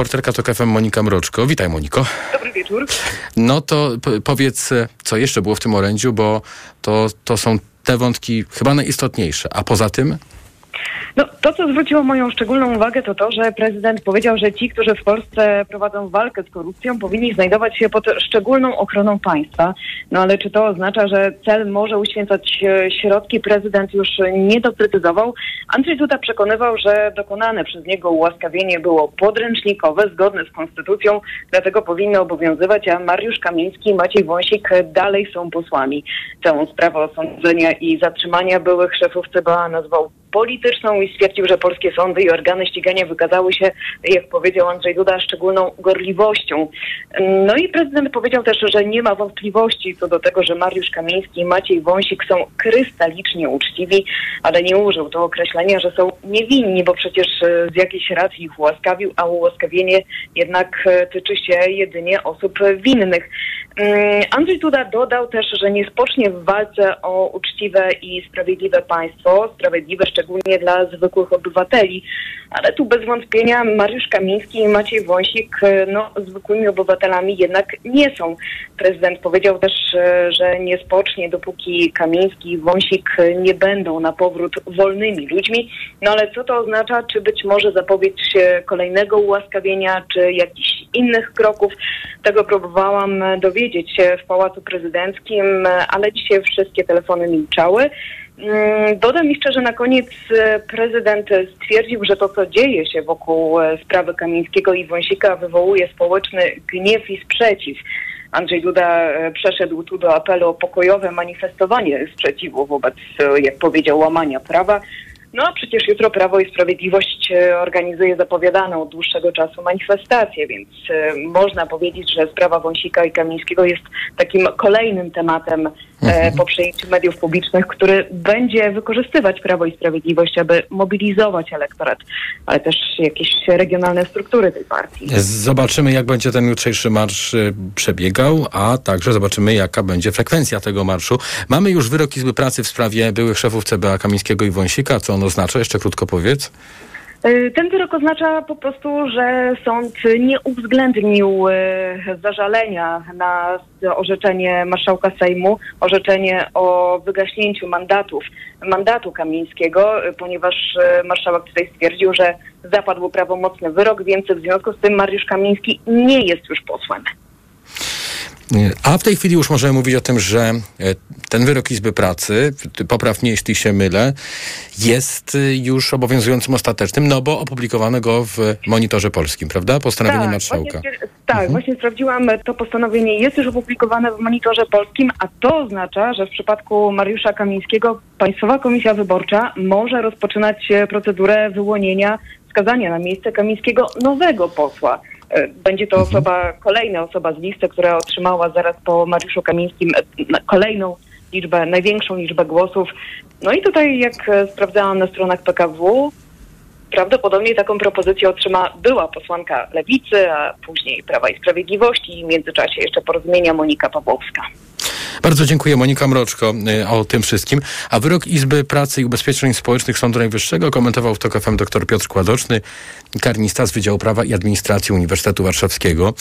reporterka TOK FM Monika Mroczko. Witaj Moniko. Dobry wieczór. No to powiedz, co jeszcze było w tym orędziu, bo to, to są te wątki chyba najistotniejsze. A poza tym? No, to, co zwróciło moją szczególną uwagę, to to, że prezydent powiedział, że ci, którzy w Polsce prowadzą walkę z korupcją, powinni znajdować się pod szczególną ochroną państwa. No ale czy to oznacza, że cel może uświęcać e, środki? Prezydent już nie doprecyzował. Andrzej Duda przekonywał, że dokonane przez niego ułaskawienie było podręcznikowe, zgodne z konstytucją, dlatego powinno obowiązywać, a Mariusz Kamiński i Maciej Wąsik dalej są posłami. Całą sprawę osądzenia i zatrzymania byłych szefów CBA nazwał polityczną i stwierdził, że polskie sądy i organy ścigania wykazały się, jak powiedział Andrzej Duda, szczególną gorliwością. No i prezydent powiedział też, że nie ma wątpliwości co do tego, że Mariusz Kamiński i Maciej Wąsik są krystalicznie uczciwi, ale nie użył to określenia, że są niewinni, bo przecież z jakiejś racji ich ułaskawił, a ułaskawienie jednak tyczy się jedynie osób winnych. Mm, Andrzej Duda dodał też, że nie spocznie w walce o uczciwe i sprawiedliwe państwo, sprawiedliwe szczególnie dla zwykłych obywateli, ale tu bez wątpienia Mariusz Kamiński i Maciej Wąsik no, zwykłymi obywatelami jednak nie są. Prezydent powiedział też, że nie spocznie, dopóki Kamiński i Wąsik nie będą na powrót wolnymi ludźmi. No ale co to oznacza? Czy być może zapowiedź kolejnego ułaskawienia, czy jakichś innych kroków? Tego próbowałam dowiedzieć się w Pałacu Prezydenckim, ale dzisiaj wszystkie telefony milczały. Mm, dodam jeszcze, że na koniec e, prezydent stwierdził, że to, co dzieje się wokół e, sprawy Kamińskiego i Wąsika wywołuje społeczny gniew i sprzeciw. Andrzej Duda e, przeszedł tu do apelu o pokojowe manifestowanie sprzeciwu wobec, jak powiedział, łamania prawa. No a przecież jutro Prawo i Sprawiedliwość e, organizuje zapowiadaną od dłuższego czasu manifestację, więc e, można powiedzieć, że sprawa Wąsika i Kamińskiego jest takim kolejnym tematem e, mhm. po przejęciu mediów publicznych, który będzie wykorzystywać Prawo i Sprawiedliwość, aby mobilizować elektorat, ale też jakieś regionalne struktury tej partii. Zobaczymy, jak będzie ten jutrzejszy marsz przebiegał, a także zobaczymy, jaka będzie frekwencja tego marszu. Mamy już wyrok Izby Pracy w sprawie byłych szefów CBA Kamińskiego i Wąsika, co on oznacza? Jeszcze krótko powiedz. Y, ten wyrok oznacza po prostu, że sąd nie uwzględnił y, zażalenia na orzeczenie marszałka Sejmu, orzeczenie o wygaśnięciu mandatów, mandatu Kamińskiego, y, ponieważ marszałek tutaj stwierdził, że zapadł prawomocny wyrok, więc w związku z tym Mariusz Kamiński nie jest już posłem. A w tej chwili już możemy mówić o tym, że e, ten wyrok Izby Pracy, popraw mnie jeśli się mylę, jest y, już obowiązującym ostatecznym, no bo opublikowano go w Monitorze Polskim, prawda? Postanowienie tak, marszałka. Właśnie, tak, mhm. właśnie sprawdziłam, to postanowienie jest już opublikowane w Monitorze Polskim, a to oznacza, że w przypadku Mariusza Kamińskiego Państwowa Komisja Wyborcza może rozpoczynać e, procedurę wyłonienia skazania na miejsce Kamińskiego nowego posła. Będzie to mhm. osoba, kolejna osoba z listy, która otrzymała zaraz po Mariuszu Kamińskim e, kolejną liczbę, największą liczbę głosów. No i tutaj, jak e, sprawdzałam na stronach PKW, prawdopodobnie taką propozycję otrzyma była posłanka Lewicy, a później Prawa i Sprawiedliwości i w międzyczasie jeszcze porozumienia Monika Pawłowska. Bardzo dziękuję Monika Mroczko y, o tym wszystkim. A wyrok Izby Pracy i Ubezpieczeń Społecznych Sądu Najwyższego komentował w TOK FM dr Piotr Kładoczny, karnista z Wydziału Prawa i Administracji Uniwersytetu Warszawskiego.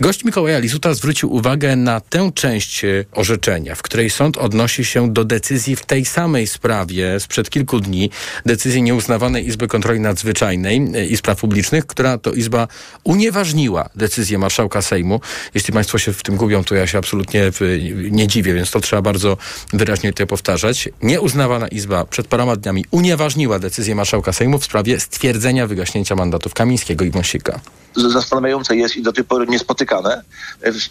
Gość Mikołaja Lizuta zwrócił uwagę na tę część y, orzeczenia, w której sąd odnosi się do decyzji w tej samej sprawie sprzed kilku dni, decyzji nieuznawanej Izby Kontroli Nadzwyczajnej y, i Spraw Publicznych, która to Izba unieważniła decyzję marszałka Sejmu. Jeśli Państwo się w tym gubią, to ja się absolutnie nie dziwię więc to trzeba bardzo wyraźnie tutaj powtarzać. Nieuznawana Izba przed paroma dniami unieważniła decyzję marszałka Sejmu w sprawie stwierdzenia wygaśnięcia mandatów Kamińskiego i Wąsika zastanawiające jest i do tej pory niespotykane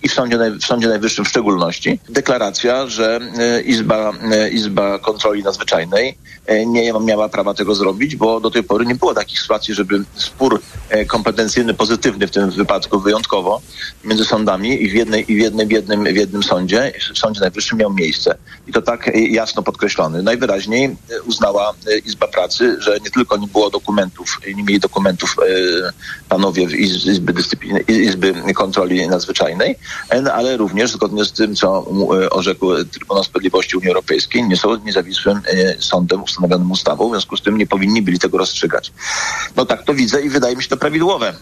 i w Sądzie, w Sądzie Najwyższym w szczególności, deklaracja, że e, Izba, e, Izba Kontroli Nadzwyczajnej e, nie miała prawa tego zrobić, bo do tej pory nie było takich sytuacji, żeby spór kompetencyjny, pozytywny w tym wypadku wyjątkowo między sądami i w, jednej, i w, jednym, w, jednym, w jednym sądzie, w Sądzie Najwyższym miał miejsce. I to tak jasno podkreślony. Najwyraźniej uznała Izba Pracy, że nie tylko nie było dokumentów, nie mieli dokumentów panowie Izbie, Izby, Dyscypliny, Izby Kontroli Nadzwyczajnej, ale również zgodnie z tym, co orzekł Trybunał Sprawiedliwości Unii Europejskiej, nie są niezawisłym sądem ustanowionym ustawą, w związku z tym nie powinni byli tego rozstrzygać. No tak to widzę i wydaje mi się to prawidłowe.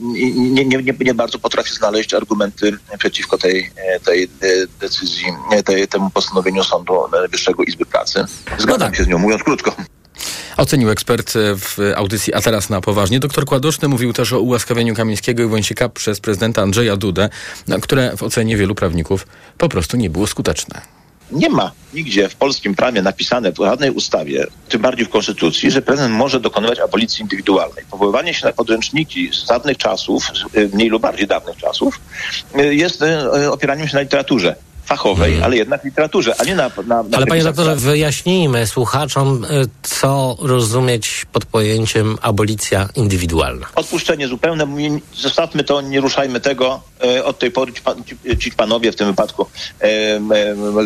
Nie, nie, nie, nie bardzo potrafię znaleźć argumenty przeciwko tej, tej decyzji, tej, temu postanowieniu Sądu Najwyższego Izby Pracy. Zgadzam no tak. się z nią, mówiąc krótko. Ocenił ekspert w audycji A teraz na poważnie. Doktor Kładoszny mówił też o ułaskawieniu Kamińskiego i Wąsika przez prezydenta Andrzeja Dudę, które w ocenie wielu prawników po prostu nie było skuteczne. Nie ma nigdzie w polskim prawie napisane w żadnej ustawie, tym bardziej w konstytucji, że prezydent może dokonywać abolicji indywidualnej. Powoływanie się na podręczniki z dawnych czasów, mniej lub bardziej dawnych czasów, jest e, opieraniem się na literaturze fachowej, hmm. ale jednak literaturze, a nie na... na, na ale panie doktorze, wyjaśnijmy słuchaczom, y, co rozumieć pod pojęciem abolicja indywidualna. Odpuszczenie zupełne, zostawmy to, nie ruszajmy tego. E, od tej pory ci, pan, ci, ci panowie, w tym wypadku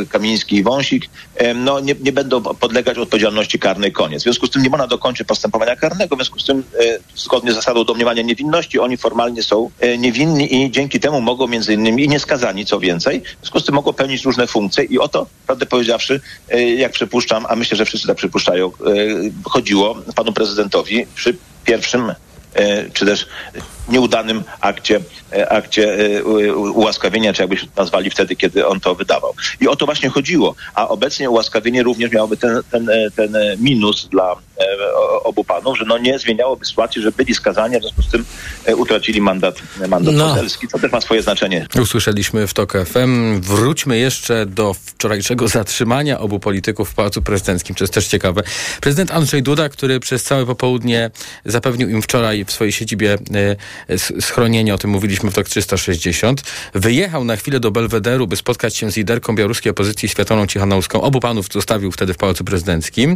Kamiński i Wąsik, no nie, nie będą podlegać odpowiedzialności karnej, koniec. W związku z tym nie można dokończyć postępowania karnego, w związku z tym e, zgodnie z zasadą domniemania niewinności, oni formalnie są e, niewinni i dzięki temu mogą między innymi i nieskazani, co więcej, w związku z tym mogą pełnić różne funkcje i o to, prawdę powiedziawszy, jak przypuszczam, a myślę, że wszyscy tak przypuszczają, chodziło panu prezydentowi przy pierwszym czy też nieudanym akcie, e, akcie e, ułaskawienia, czy jakbyśmy nazwali wtedy, kiedy on to wydawał. I o to właśnie chodziło. A obecnie ułaskawienie również miałoby ten, ten, ten minus dla e, obu panów, że no nie zmieniałoby sytuacji, że byli skazani, a w związku z tym utracili mandat, mandat no. poselski. To też ma swoje znaczenie. Usłyszeliśmy w TOK FM. Wróćmy jeszcze do wczorajszego zatrzymania obu polityków w Pałacu Prezydenckim. To jest też ciekawe. Prezydent Andrzej Duda, który przez całe popołudnie zapewnił im wczoraj w swojej siedzibie schronienie, o tym mówiliśmy w TOK 360, wyjechał na chwilę do Belwederu, by spotkać się z liderką białoruskiej opozycji Światłoną Cichanowską. Obu panów zostawił wtedy w Pałacu Prezydenckim.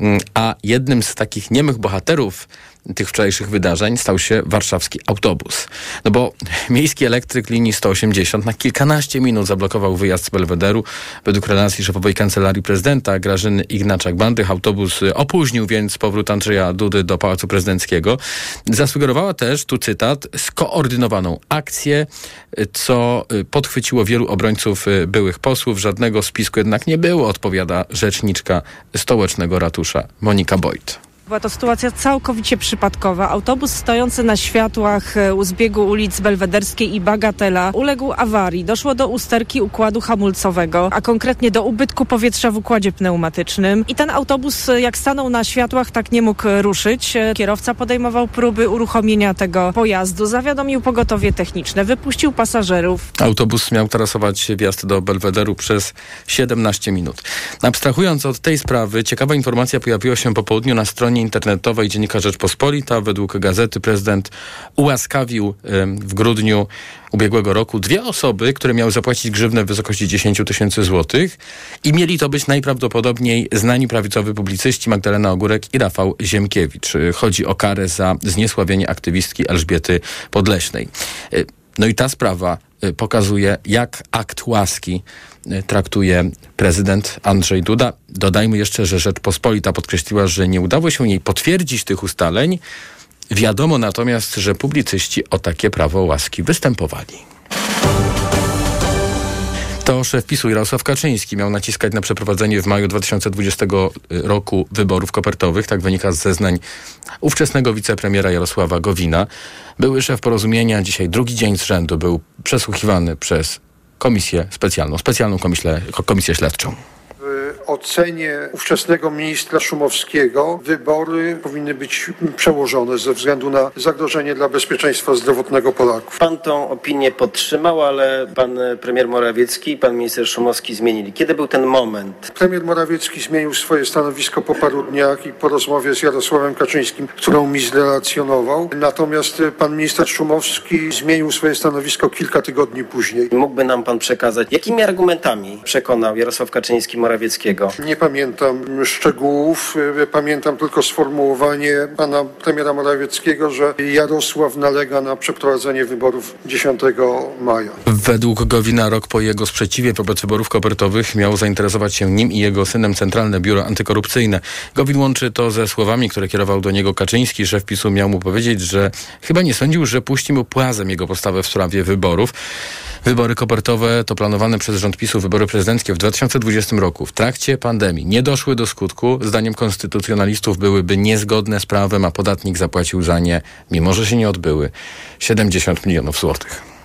Mm, a jednym z takich niemych bohaterów tych wczorajszych wydarzeń stał się warszawski autobus. No bo miejski elektryk linii 180 na kilkanaście minut zablokował wyjazd z Belwederu. Według relacji szefowej kancelarii prezydenta Grażyny Ignaczak-Bandych autobus opóźnił więc powrót Andrzeja Dudy do Pałacu Prezydenckiego. Zasugerowała też, tu cytat, skoordynowaną akcję, co podchwyciło wielu obrońców byłych posłów. Żadnego spisku jednak nie było, odpowiada rzeczniczka stołecznego ratusza Monika Boyd. Była to sytuacja całkowicie przypadkowa. Autobus stojący na światłach e, u zbiegu ulic Belwederskiej i Bagatela uległ awarii. Doszło do usterki układu hamulcowego, a konkretnie do ubytku powietrza w układzie pneumatycznym. I ten autobus, e, jak stanął na światłach, tak nie mógł ruszyć. E, kierowca podejmował próby uruchomienia tego pojazdu, zawiadomił pogotowie techniczne, wypuścił pasażerów. Autobus miał trasować wjazd do Belwederu przez 17 minut. Abstrahując od tej sprawy, ciekawa informacja pojawiła się po południu na stronie stronie internetowej Dziennika Rzeczpospolita. Według gazety prezydent ułaskawił w grudniu ubiegłego roku dwie osoby, które miały zapłacić grzywnę w wysokości 10 tysięcy złotych i mieli to być najprawdopodobniej znani prawicowi publicyści Magdalena Ogórek i Rafał Ziemkiewicz. Chodzi o karę za zniesławienie aktywistki Elżbiety Podleśnej. E, no i ta sprawa e, pokazuje, jak akt łaski traktuje prezydent Andrzej Duda. Dodajmy jeszcze, że Rzeczpospolita podkreśliła, że nie udało się jej potwierdzić tych ustaleń. Wiadomo natomiast, że publicyści o takie prawo łaski występowali. To szef PiSu Jarosław Kaczyński miał naciskać na przeprowadzenie w maju 2020 roku wyborów kopertowych. Tak wynika z zeznań ówczesnego wicepremiera Jarosława Gowina. Były szef porozumienia, dzisiaj drugi dzień z rzędu był przesłuchiwany przez komisję specjalną, specjalną komisję, komisję śledczą ocenie ówczesnego ministra Szumowskiego wybory powinny być przełożone ze względu na zagrożenie dla bezpieczeństwa zdrowotnego Polaków. Pan tą opinię podtrzymał, ale pan premier Morawiecki i pan minister Szumowski zmienili. Kiedy był ten moment? Premier Morawiecki zmienił swoje stanowisko po paru dniach i po rozmowie z Jarosławem Kaczyńskim, którą mi zrelacjonował. Natomiast pan minister Szumowski zmienił swoje stanowisko kilka tygodni później. Mógłby nam pan przekazać, jakimi argumentami przekonał Jarosław Kaczyński Morawiecki Morawieckiego? Nie pamiętam szczegółów, y, pamiętam tylko sformułowanie pana premiera Morawieckiego, że Jarosław nalega na przeprowadzenie wyborów 10 maja. Według Gowina rok po jego sprzeciwie wobec wyborów kopertowych miał zainteresować się nim i jego synem Centralne Biuro Antykorupcyjne. Gowin łączy to ze słowami, które kierował do niego Kaczyński. Szef PiSu miał mu powiedzieć, że chyba nie sądził, że puści mu płazem jego postawę w sprawie wyborów. Wybory kopertowe to planowane przez rząd PiSu wybory prezydenckie w 2020 roku. W trakcie pandemii nie doszły do skutku. Zdaniem konstytucjonalistów byłyby niezgodne z prawem, a podatnik zapłacił za nie, mimo że się nie odbyły, 70 milionów złotych.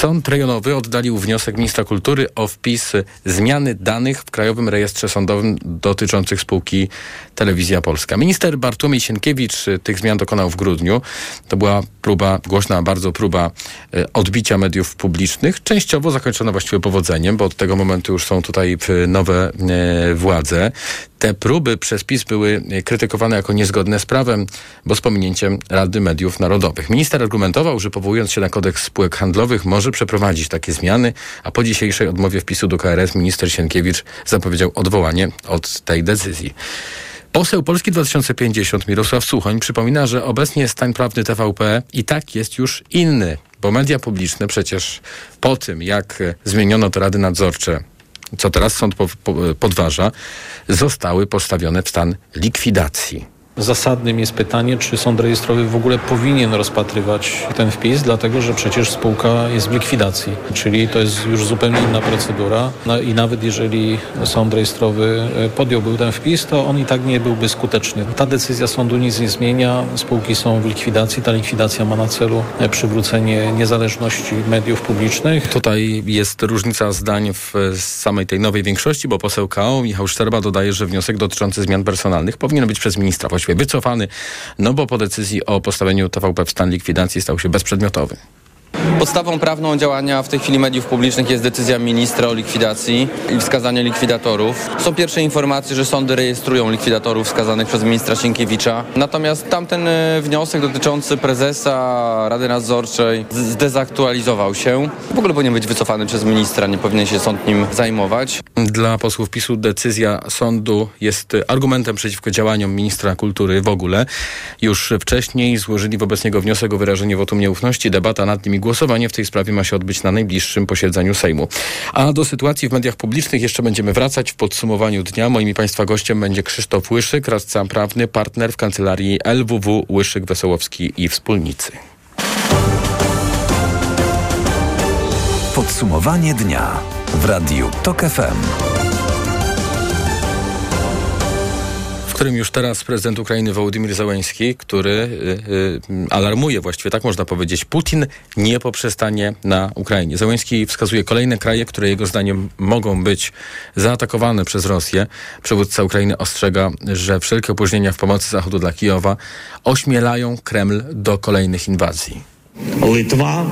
Sąd rejonowy oddalił wniosek ministra kultury o wpis zmiany danych w Krajowym Rejestrze Sądowym dotyczących spółki Telewizja Polska. Minister Bartłomiej Sienkiewicz tych zmian dokonał w grudniu. To była próba, głośna bardzo próba e, odbicia mediów publicznych, częściowo zakończona właściwie powodzeniem, bo od tego momentu już są tutaj nowe e, władze. Te próby przez PiS były krytykowane jako niezgodne z prawem, bo z pominięciem Rady Mediów Narodowych. Minister argumentował, że powołując się na kodeks spółek handlowych może przeprowadzić takie zmiany, a po dzisiejszej odmowie wpisu do KRS minister Sienkiewicz zapowiedział odwołanie od tej decyzji. Poseł Polski 2050 Mirosław Suchoń przypomina, że obecnie stan prawny TVP i tak jest już inny, bo media publiczne przecież po tym, jak zmieniono te rady nadzorcze co teraz sąd podważa, zostały postawione w stan likwidacji. Zasadnym jest pytanie, czy sąd rejestrowy w ogóle powinien rozpatrywać ten wpis, dlatego że przecież spółka jest w likwidacji, czyli to jest już zupełnie inna procedura no i nawet jeżeli sąd rejestrowy e, podjąłby ten wpis, to on i tak nie byłby skuteczny. Ta decyzja sądu nic nie zmienia, spółki są w likwidacji, ta likwidacja ma na celu e, przywrócenie niezależności mediów publicznych. Tutaj jest różnica zdań w samej tej nowej większości, bo poseł KO Michał Szczerba dodaje, że wniosek dotyczący zmian personalnych powinien być przez ministra właściwie wycofany, no bo po decyzji o postawieniu TVP w stan likwidacji stał się bezprzedmiotowy. Podstawą prawną działania w tej chwili mediów publicznych jest decyzja ministra o likwidacji i wskazanie likwidatorów. Są pierwsze informacje, że sądy rejestrują likwidatorów wskazanych przez ministra Sienkiewicza. Natomiast tamten e, wniosek dotyczący prezesa Rady Nadzorczej zdezaktualizował się. W ogóle powinien być wycofany przez ministra, nie powinien się sąd nim zajmować. Dla posłów PiSu decyzja sądu jest argumentem przeciwko działaniom ministra kultury w ogóle. Już wcześniej złożyli wobec niego wniosek o wyrażenie wotum nieufności. Debata nad nim głosowanie w tej sprawie ma się odbyć na najbliższym posiedzeniu Sejmu. A do sytuacji w mediach publicznych jeszcze będziemy wracać w podsumowaniu dnia. Moim i Państwa gościem będzie Krzysztof Łyszyk, radca prawny, partner w kancelarii LWW Łyszyk, Wesołowski i Wspólnicy. Podsumowanie dnia w Radiu TOK FM. Którym już teraz prezydent Ukrainy Wołodymyr Załęski, który y, y, alarmuje właściwie, tak można powiedzieć, Putin nie poprzestanie na Ukrainie. Załęski wskazuje kolejne kraje, które jego zdaniem mogą być zaatakowane przez Rosję. Przywódca Ukrainy ostrzega, że wszelkie opóźnienia w pomocy Zachodu dla Kijowa ośmielają Kreml do kolejnych inwazji. Litwa,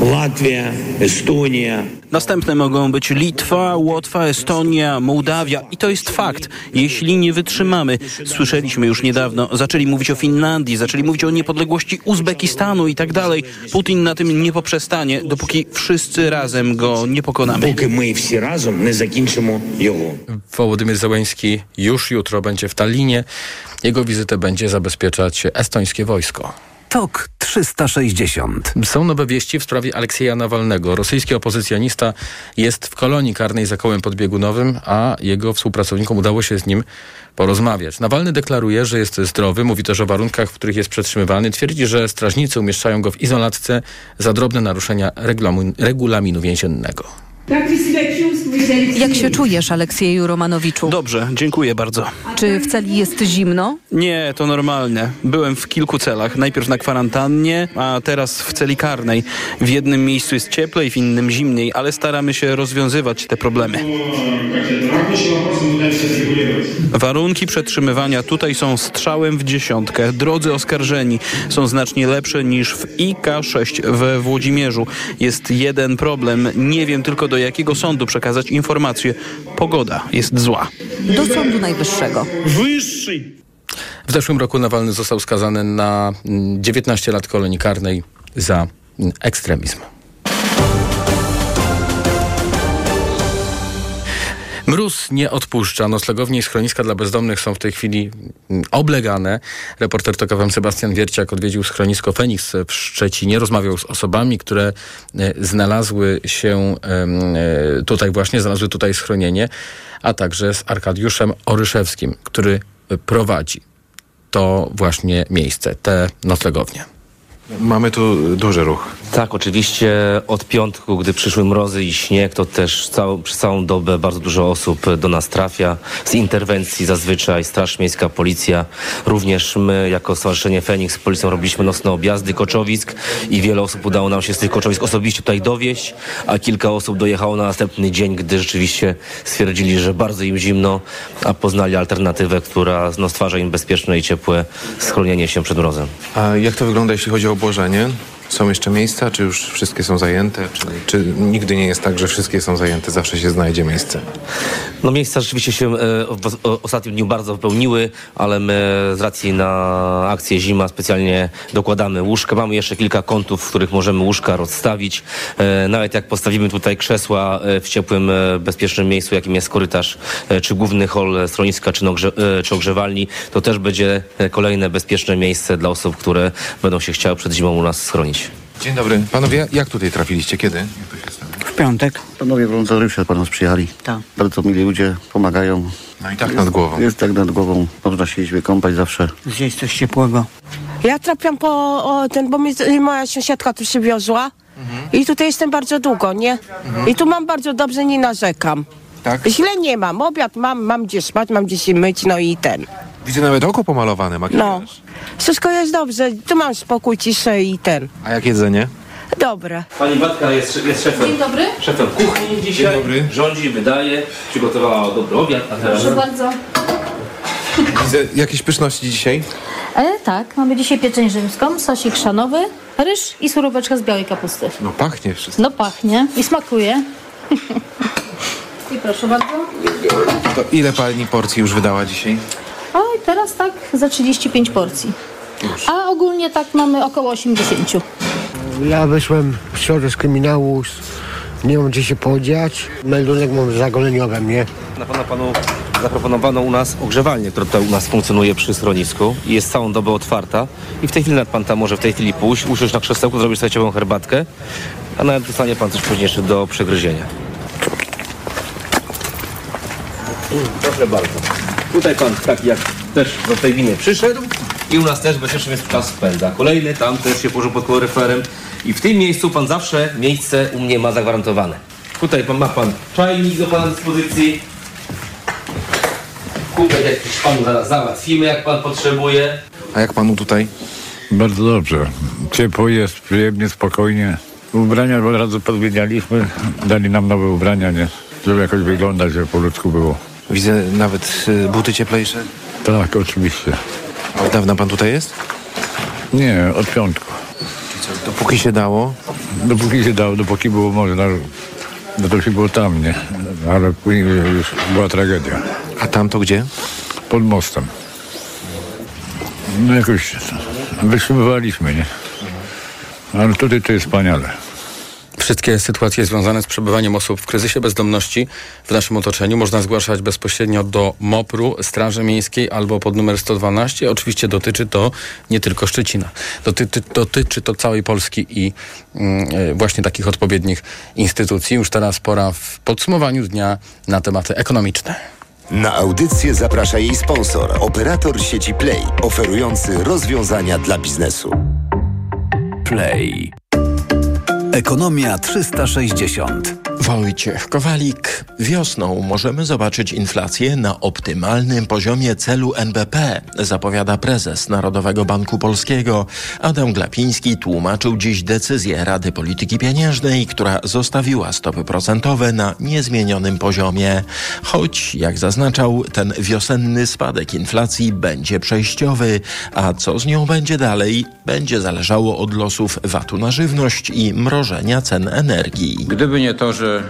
Latvia, Estonia. Następne mogą być Litwa, Łotwa, Estonia, Mołdawia i to jest fakt. Jeśli nie wytrzymamy, słyszeliśmy już niedawno, zaczęli mówić o Finlandii, zaczęli mówić o niepodległości Uzbekistanu i tak dalej. Putin na tym nie poprzestanie, dopóki wszyscy razem go nie pokonamy. Póki my wszyscy razem nie zakończymy jego. Wołodymyr Zełenski już jutro będzie w Tallinie. Jego wizytę będzie zabezpieczać estońskie wojsko. TOK 360. Są nowe wieści w sprawie Aleksieja Nawalnego. Rosyjski opozycjonista jest w kolonii karnej za kołem podbiegunowym, a jego współpracownikom udało się z nim porozmawiać. Nawalny deklaruje, że jest zdrowy, mówi też o warunkach, w których jest przetrzymywany. Twierdzi, że strażnicy umieszczają go w izolatce za drobne naruszenia regulaminu więziennego. Jak się czujesz, Aleksieju Romanowiczu? Dobrze, dziękuję bardzo. Czy w celi jest zimno? Nie, to normalne. Byłem w kilku celach. Najpierw na kwarantannie, a teraz w celi karnej. W jednym miejscu jest cieplej, w innym zimniej, ale staramy się rozwiązywać te problemy. Warunki przetrzymywania tutaj są strzałem w dziesiątkę. Drodzy oskarżeni są znacznie lepsze niż w IK6 we Włodzimierzu. Jest jeden problem. Nie wiem tylko do jakiego sądu przekazać informację. Pogoda jest zła. Do Sądu Najwyższego. Wyższy. W zeszłym roku Nawalny został skazany na 19 lat kolonii karnej za ekstremizm. Mróz nie odpuszcza. Noclegownie i schroniska dla bezdomnych są w tej chwili mm, oblegane. Reporter TOK Sebastian Wierciak odwiedził schronisko Feniks w Szczecinie. Rozmawiał z osobami, które e, znalazły się e, tutaj właśnie, znalazły tutaj schronienie, a także z Arkadiuszem Oryszewskim, który prowadzi to właśnie miejsce, te noclegownie. Mamy tu duży ruch. Tak, oczywiście od piątku, gdy przyszły mrozy i śnieg, to też całą, przez całą dobę bardzo dużo osób do nas trafia. Z interwencji zazwyczaj Straż Miejska, Policja. Również my jako Stowarzyszenie Feniks z Policją robiliśmy nocne objazdy Koczowisk i wiele osób udało nam się z tych Koczowisk osobiście tutaj dowieść, a kilka osób dojechało na następny dzień, gdy rzeczywiście stwierdzili, że bardzo im zimno, a poznali alternatywę, która no, stwarza im bezpieczne i ciepłe schronienie się przed mrozem. A jak to wygląda, jeśli chodzi o obłożenie? Są jeszcze miejsca, czy już wszystkie są zajęte? Czy, czy nigdy nie jest tak, że wszystkie są zajęte, zawsze się znajdzie miejsce? No miejsca rzeczywiście się e, w ostatnim dniu bardzo wypełniły, ale my z racji na akcję zima specjalnie dokładamy łóżka. Mamy jeszcze kilka kątów, w których możemy łóżka rozstawić. E, Nawet jak postawimy tutaj krzesła e, w ciepłym, bezpiecznym miejscu, jakim jest korytarz, czy główny hol schroniska, czy, nogrze, e, czy ogrzewalni, to też będzie kolejne bezpieczne miejsce dla osób, które będą się chciały przed zimą u nas schronić. Dzień dobry. Panowie, jak tutaj trafiliście? Kiedy? W piątek. Panowie wolontariusze po nas przyjechali. Tak. Bardzo mili ludzie, pomagają. No i tak nad głową. Jest tak nad głową. Można się iść wykąpać zawsze. Zjeść coś ciepłego. Ja trafiam po o, ten, bo mi, moja sąsiadka tu przywiozła i tutaj jestem bardzo długo, nie? I tu mam bardzo dobrze, nie narzekam. Tak? Źle nie mam, obiad mam, mam gdzie spać, mam gdzie się myć, no i ten. Widzę nawet oko pomalowane, makijaż. No, wszystko jest dobrze, tu mam spokój, ciszę i ten. A jak jedzenie? Dobre. Pani Batka jest, jest szefem. Dzień dobry. Szefem kuchni dzisiaj. Dzień dobry. Rządzi, wydaje, przygotowała dobry obiad. A teraz... Proszę bardzo. Widzę jakieś pyszności dzisiaj? E, tak, mamy dzisiaj pieczeń rzymską, sosik szanowy, ryż i suróweczka z białej kapusty. No pachnie wszystko. No pachnie i smakuje. I proszę bardzo. To ile pani porcji już wydała dzisiaj? Teraz tak za 35 porcji. A ogólnie tak mamy około 80. Ja wyszłem w środę z kryminału, nie mam gdzie się podziać. Meldunek mam zagoleniowe mnie. Na pewno panu zaproponowano u nas ogrzewalnię, która tutaj u nas funkcjonuje przy schronisku i jest całą dobę otwarta. I w tej chwili nawet pan tam może w tej chwili pójść, usiąść na krzesełku, zrobić sobie ciepłą herbatkę, a nawet dostanie pan coś później jeszcze do przegryzienia. Proszę bardzo. Tutaj pan tak jak też do tej winy przyszedł i u nas też bezpiecznie jest czas spędza. Kolejny tam też się położył pod koloryferem i w tym miejscu pan zawsze miejsce u mnie ma zagwarantowane. Tutaj pan ma pan czajnik do pana dyspozycji. Kubek jakiś panu zaraz załatwimy jak pan potrzebuje. A jak panu tutaj? Bardzo dobrze. Ciepło jest, przyjemnie, spokojnie. Ubrania od razu podmienialiśmy. Dali nam nowe ubrania, nie? Żeby jakoś wyglądać, żeby po ludzku było. Widzę nawet y, buty cieplejsze. Tak, oczywiście. A od dawna pan tutaj jest? Nie, od piątku. Dopóki się dało? Dopóki się dało, dopóki było można, no to się było tam, nie? Ale później już była tragedia. A tam to gdzie? Pod mostem. No jakoś wytrzymywaliśmy, nie? Ale tutaj to jest wspaniale. Wszystkie sytuacje związane z przebywaniem osób w kryzysie bezdomności w naszym otoczeniu można zgłaszać bezpośrednio do MOPR-u, Straży Miejskiej albo pod numer 112. Oczywiście dotyczy to nie tylko Szczecina. Dotyczy, dotyczy to całej Polski i e, właśnie takich odpowiednich instytucji. Już teraz pora w podsumowaniu dnia na tematy ekonomiczne. Na audycję zaprasza jej sponsor, operator sieci Play, oferujący rozwiązania dla biznesu. Play. Ekonomia 360. Wojciech Kowalik. Wiosną możemy zobaczyć inflację na optymalnym poziomie celu NBP, zapowiada prezes Narodowego Banku Polskiego. Adam Glapiński tłumaczył dziś decyzję Rady Polityki Pieniężnej, która zostawiła stopy procentowe na niezmienionym poziomie. Choć, jak zaznaczał, ten wiosenny spadek inflacji będzie przejściowy, a co z nią będzie dalej, będzie zależało od losów VAT-u na żywność i mrożenia cen energii. Gdyby nie to, że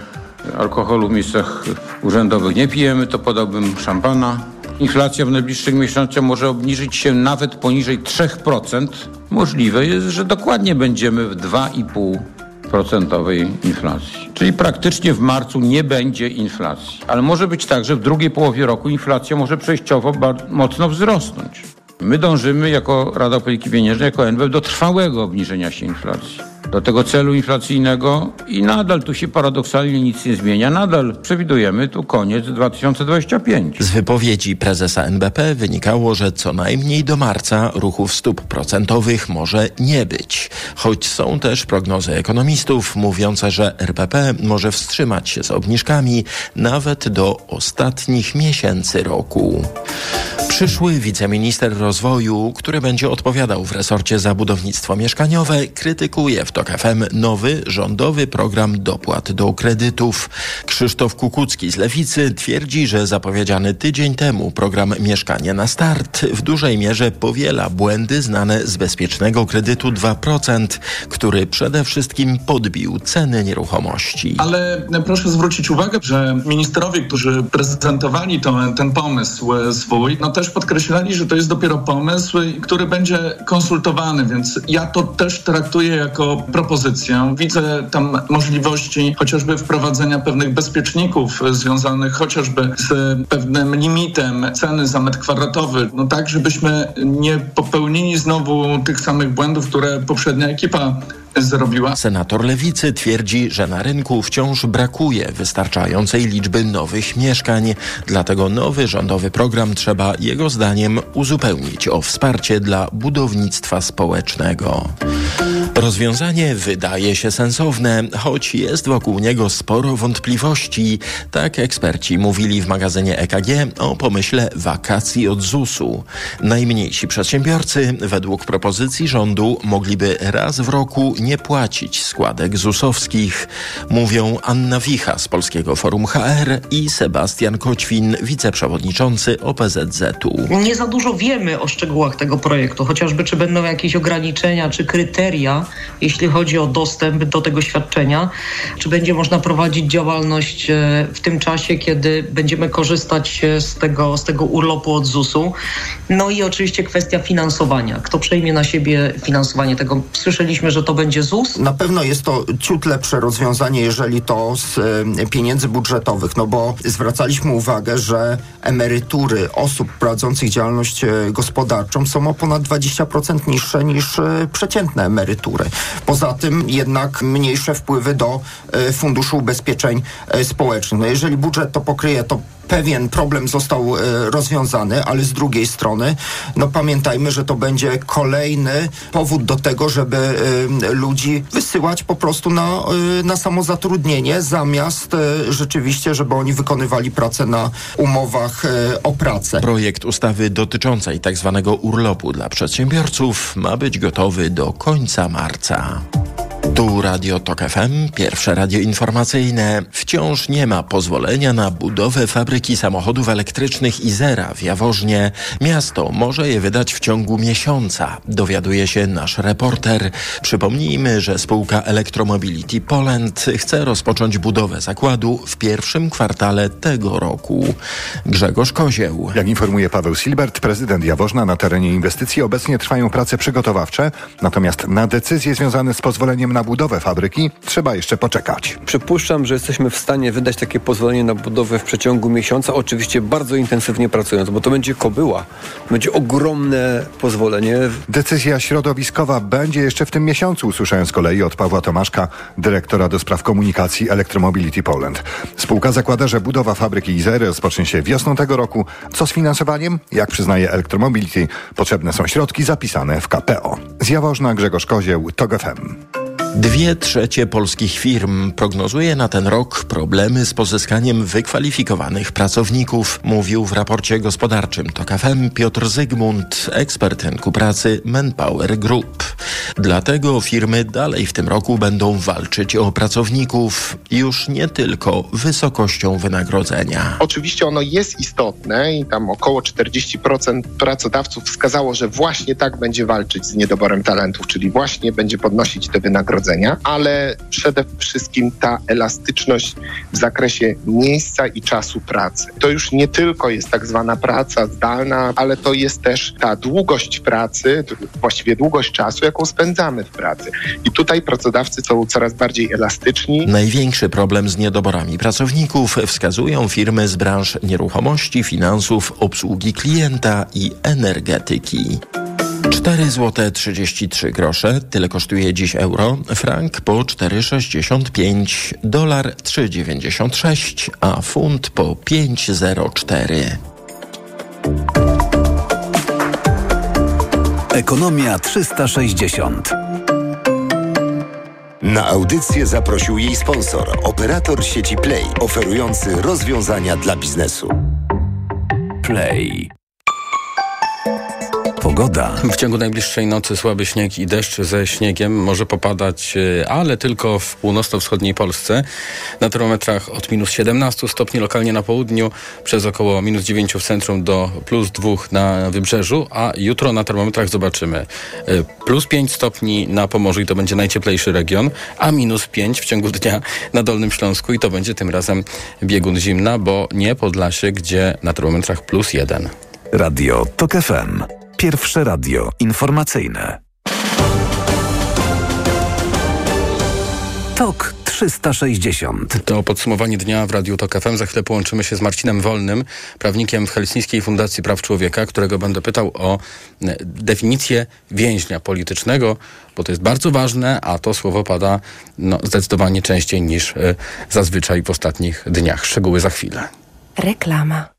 alkoholu w miejscach urzędowych nie pijemy, to podałbym szampana. Inflacja w najbliższych miesiącach może obniżyć się nawet poniżej 3%. Możliwe jest, że dokładnie będziemy w 2,5 procentowej inflacji. Czyli praktycznie w marcu nie będzie inflacji. Ale może być tak, że w drugiej połowie roku inflacja może przejściowo mocno wzrosnąć. My dążymy jako Rada Polityki Pieniężnej, jako NBP do trwałego obniżenia się inflacji do tego celu inflacyjnego i nadal tu się paradoksalnie nic nie zmienia. Nadal przewidujemy tu koniec 2025. Z wypowiedzi prezesa NBP wynikało, że co najmniej do marca ruchów stóp procentowych może nie być. Choć są też prognozy ekonomistów mówiące, że RPP może wstrzymać się z obniżkami nawet do ostatnich miesięcy roku. Przyszły wiceminister rozwoju, który będzie odpowiadał w resorcie za budownictwo mieszkaniowe, krytykuje w TOK FM nowy rządowy program dopłat do kredytów. Krzysztof Kukucki z Lewicy twierdzi, że zapowiedziany tydzień temu program Mieszkanie na start w dużej mierze powiela błędy znane z bezpiecznego kredytu 2%, który przede wszystkim podbił ceny nieruchomości. Ale proszę zwrócić uwagę, że ministrowie, którzy prezentowali to, ten pomysł swój, no też podkreślali, że to jest dopiero pomysł, który będzie konsultowany, więc ja to też traktuję jako propozycję. Widzę tam możliwości chociażby wprowadzenia pewnych bezpieczników związanych chociażby z pewnym limitem ceny za metr kwadratowy, no tak, żebyśmy nie popełnili znowu tych samych błędów, które poprzednia ekipa zrobiła. Senator Lewicy twierdzi, że na rynku wciąż brakuje wystarczającej liczby nowych mieszkań, dlatego nowy rządowy program trzeba jego zdaniem uzupełnić o wsparcie dla budownictwa społecznego. Rozwiązanie wydaje się sensowne, choć jest wokół niego sporo wątpliwości. Tak eksperci mówili w magazynie EKG o pomyśle wakacji od ZUS-u. Najmniejsi przedsiębiorcy, według propozycji rządu, mogliby raz w roku nie płacić składek ZUS-owskich. Mówią Anna Wicha z Polskiego Forum HR i Sebastian Koćwin, wiceprzewodniczący OPZZ-u. Nie za dużo wiemy o szczegółach tego projektu, chociażby czy będą jakieś ograniczenia czy kryteria jeśli chodzi o dostęp do tego świadczenia, czy będzie można prowadzić działalność e, w tym czasie, kiedy będziemy korzystać e, z tego, z tego urlopu od ZUS-u. No i oczywiście kwestia finansowania. Kto przejmie na siebie finansowanie tego? Słyszeliśmy, że to będzie ZUS. Na pewno jest to ciut lepsze rozwiązanie, jeżeli to z e, pieniędzy budżetowych, no bo zwracaliśmy uwagę, że emerytury osób prowadzących działalność gospodarczą są o ponad 20% niższe niż przeciętne emerytury. Poza tym jednak mniejsze wpływy do e, Funduszu Ubezpieczeń e, Społecznych. No jeżeli budżet to pokryje, to pewien problem został e, rozwiązany, ale z drugiej strony, no pamiętajmy, że to będzie kolejny powód do tego, żeby ludzi wysyłać po prostu na, na samozatrudnienie, zamiast rzeczywiście, żeby oni wykonywali pracę na umowach o pracę. Projekt ustawy dotyczącej tzw. Tak urlopu dla przedsiębiorców ma być gotowy do końca marca. Tu Radio Tok FM, pierwsze radio informacyjne. Wciąż nie ma pozwolenia na budowę fabryki samochodów elektrycznych Izera w Jaworznie. Miasto może je wydać w ciągu miesiąca, dowiaduje się nasz reporter. Przypomnijmy, że spółka Electromobility Poland chce rozpocząć budowę zakładu w pierwszym kwartale tego roku. Grzegorz Kozieł. Jak informuje Paweł Silbert, prezydent Jaworzna, na terenie inwestycji obecnie trwają prace przygotowawcze, natomiast na decyzje związane z pozwoleniem na budowę fabryki trzeba jeszcze poczekać. Przypuszczam, że jesteśmy w stanie wydać takie pozwolenie na budowę w przeciągu miesiąca, oczywiście bardzo intensywnie pracując, bo to będzie kobyła. Będzie ogromne pozwolenie. Decyzja środowiskowa będzie jeszcze w tym miesiącu, usłyszałem z kolei od Pawła Tomaszka, dyrektora do spraw komunikacji Electromobility Poland. Spółka zakłada, że budowa fabryki Izery rozpocznie się wiosną tego roku. Co z finansowaniem? Jak przyznaje Electromobility, potrzebne są środki zapisane w KPO. Z Jaworzna Grzegorz Kozieł, TOG FM. Dwie trzecie polskich firm prognozuje na ten rok problemy z pozyskaniem wykwalifikowanych pracowników, mówił w raporcie gospodarczym TOK FM Piotr Zygmunt, ekspert rynku pracy Manpower Group. Dlatego firmy dalej w tym roku będą walczyć o pracowników, już nie tylko wysokością wynagrodzenia. Oczywiście ono jest istotne i tam około 40% pracodawców wskazało, że właśnie tak będzie walczyć z niedoborem talentów, czyli właśnie będzie podnosić te wynagrodzenia ale przede wszystkim ta elastyczność w zakresie miejsca i czasu pracy. To już nie tylko jest tak zwana praca zdalna, ale to jest też ta długość pracy, właściwie długość czasu, jaką spędzamy w pracy. I tutaj pracodawcy są coraz bardziej elastyczni. Największy problem z niedoborami pracowników wskazują firmy z branż nieruchomości, finansów, obsługi klienta i energetyki. 4 zł 33 grosze, tyle kosztuje dziś euro, frank po 4,65, dolar 3,96, a funt po 5,04. Ekonomia 360. Na audycję zaprosił jej sponsor, operator sieci Play, oferujący rozwiązania dla biznesu. Play. Pogoda. W ciągu najbliższej nocy słaby śnieg i deszcz ze śniegiem może popadać, e, ale tylko w północno-wschodniej Polsce. Na termometrach od minus 17 stopni lokalnie na południu, przez około minus 9 w centrum do plus 2 na wybrzeżu, a jutro na termometrach zobaczymy e, plus 5 stopni na Pomorzu i to będzie najcieplejszy region, a minus 5 w ciągu dnia na Dolnym Śląsku i to będzie tym razem biegun zimna, bo nie Podlasie, gdzie na termometrach plus 1. Radio TOK FM. Pierwsze radio informacyjne. TOK 360. To podsumowanie dnia w Radiu TOK FM. Za chwilę połączymy się z Marcinem Wolnym, prawnikiem w Helsińskiej Fundacji Praw Człowieka, którego będę pytał o e, definicję więźnia politycznego, bo to jest bardzo ważne, a to słowo pada no, zdecydowanie częściej niż y, zazwyczaj w ostatnich dniach. Szczegóły za chwilę. Reklama.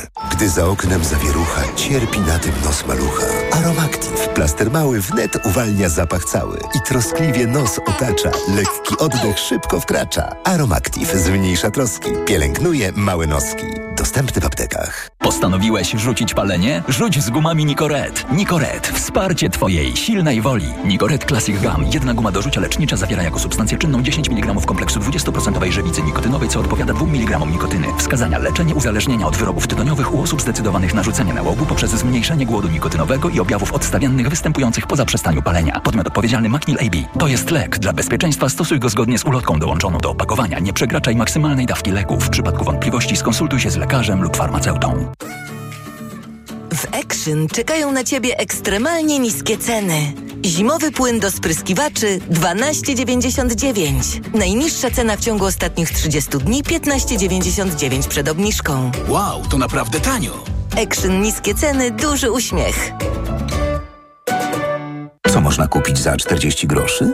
Gdy za oknem zawierucha, cierpi na tym nos malucha. Aromactive, plaster mały wnet uwalnia zapach cały i troskliwie nos otacza. Lekki oddech szybko wkracza. Aromactive zmniejsza troski, pielęgnuje małe noski. Dostępny w aptekach. Postanowiłeś rzucić palenie? Rzuć z gumami Nicoret. Nicoret. Wsparcie Twojej silnej woli. Nicoret Classic Gum. Jedna guma do rzucia lecznicza zawiera jako substancję czynną 10 mg kompleksu 20% żywicy nikotynowej, co odpowiada 2 mg nikotyny. Wskazania leczenie uzależnienia od wyrobów tytoniowych u osób zdecydowanych na rzucenie nałogu poprzez zmniejszenie głodu nikotynowego i objawów odstawiennych występujących po zaprzestaniu palenia. Podmiot odpowiedzialny Macnil AB. To jest lek. Dla bezpieczeństwa stosuj go zgodnie z ulotką dołączoną do opakowania. Nie przekraczaj maksymalnej dawki leku. W przypadku wątpliwości skonsultuj się z lekarzem lub farmaceutą. W Action czekają na Ciebie ekstremalnie niskie ceny. Zimowy płyn do spryskiwaczy 12,99. Najniższa cena w ciągu ostatnich 30 dni 15,99 przed obniżką. Wow, to naprawdę tanio. Action niskie ceny, duży uśmiech. Co można kupić za 40 groszy?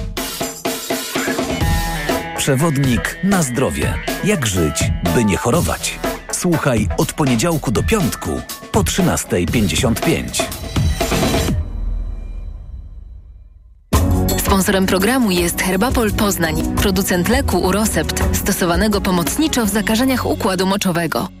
Przewodnik na zdrowie. Jak żyć, by nie chorować? Słuchaj od poniedziałku do piątku po 13.55. Sponsorem programu jest Herbapol Poznań, producent leku Urosept, stosowanego pomocniczo w zakażeniach układu moczowego.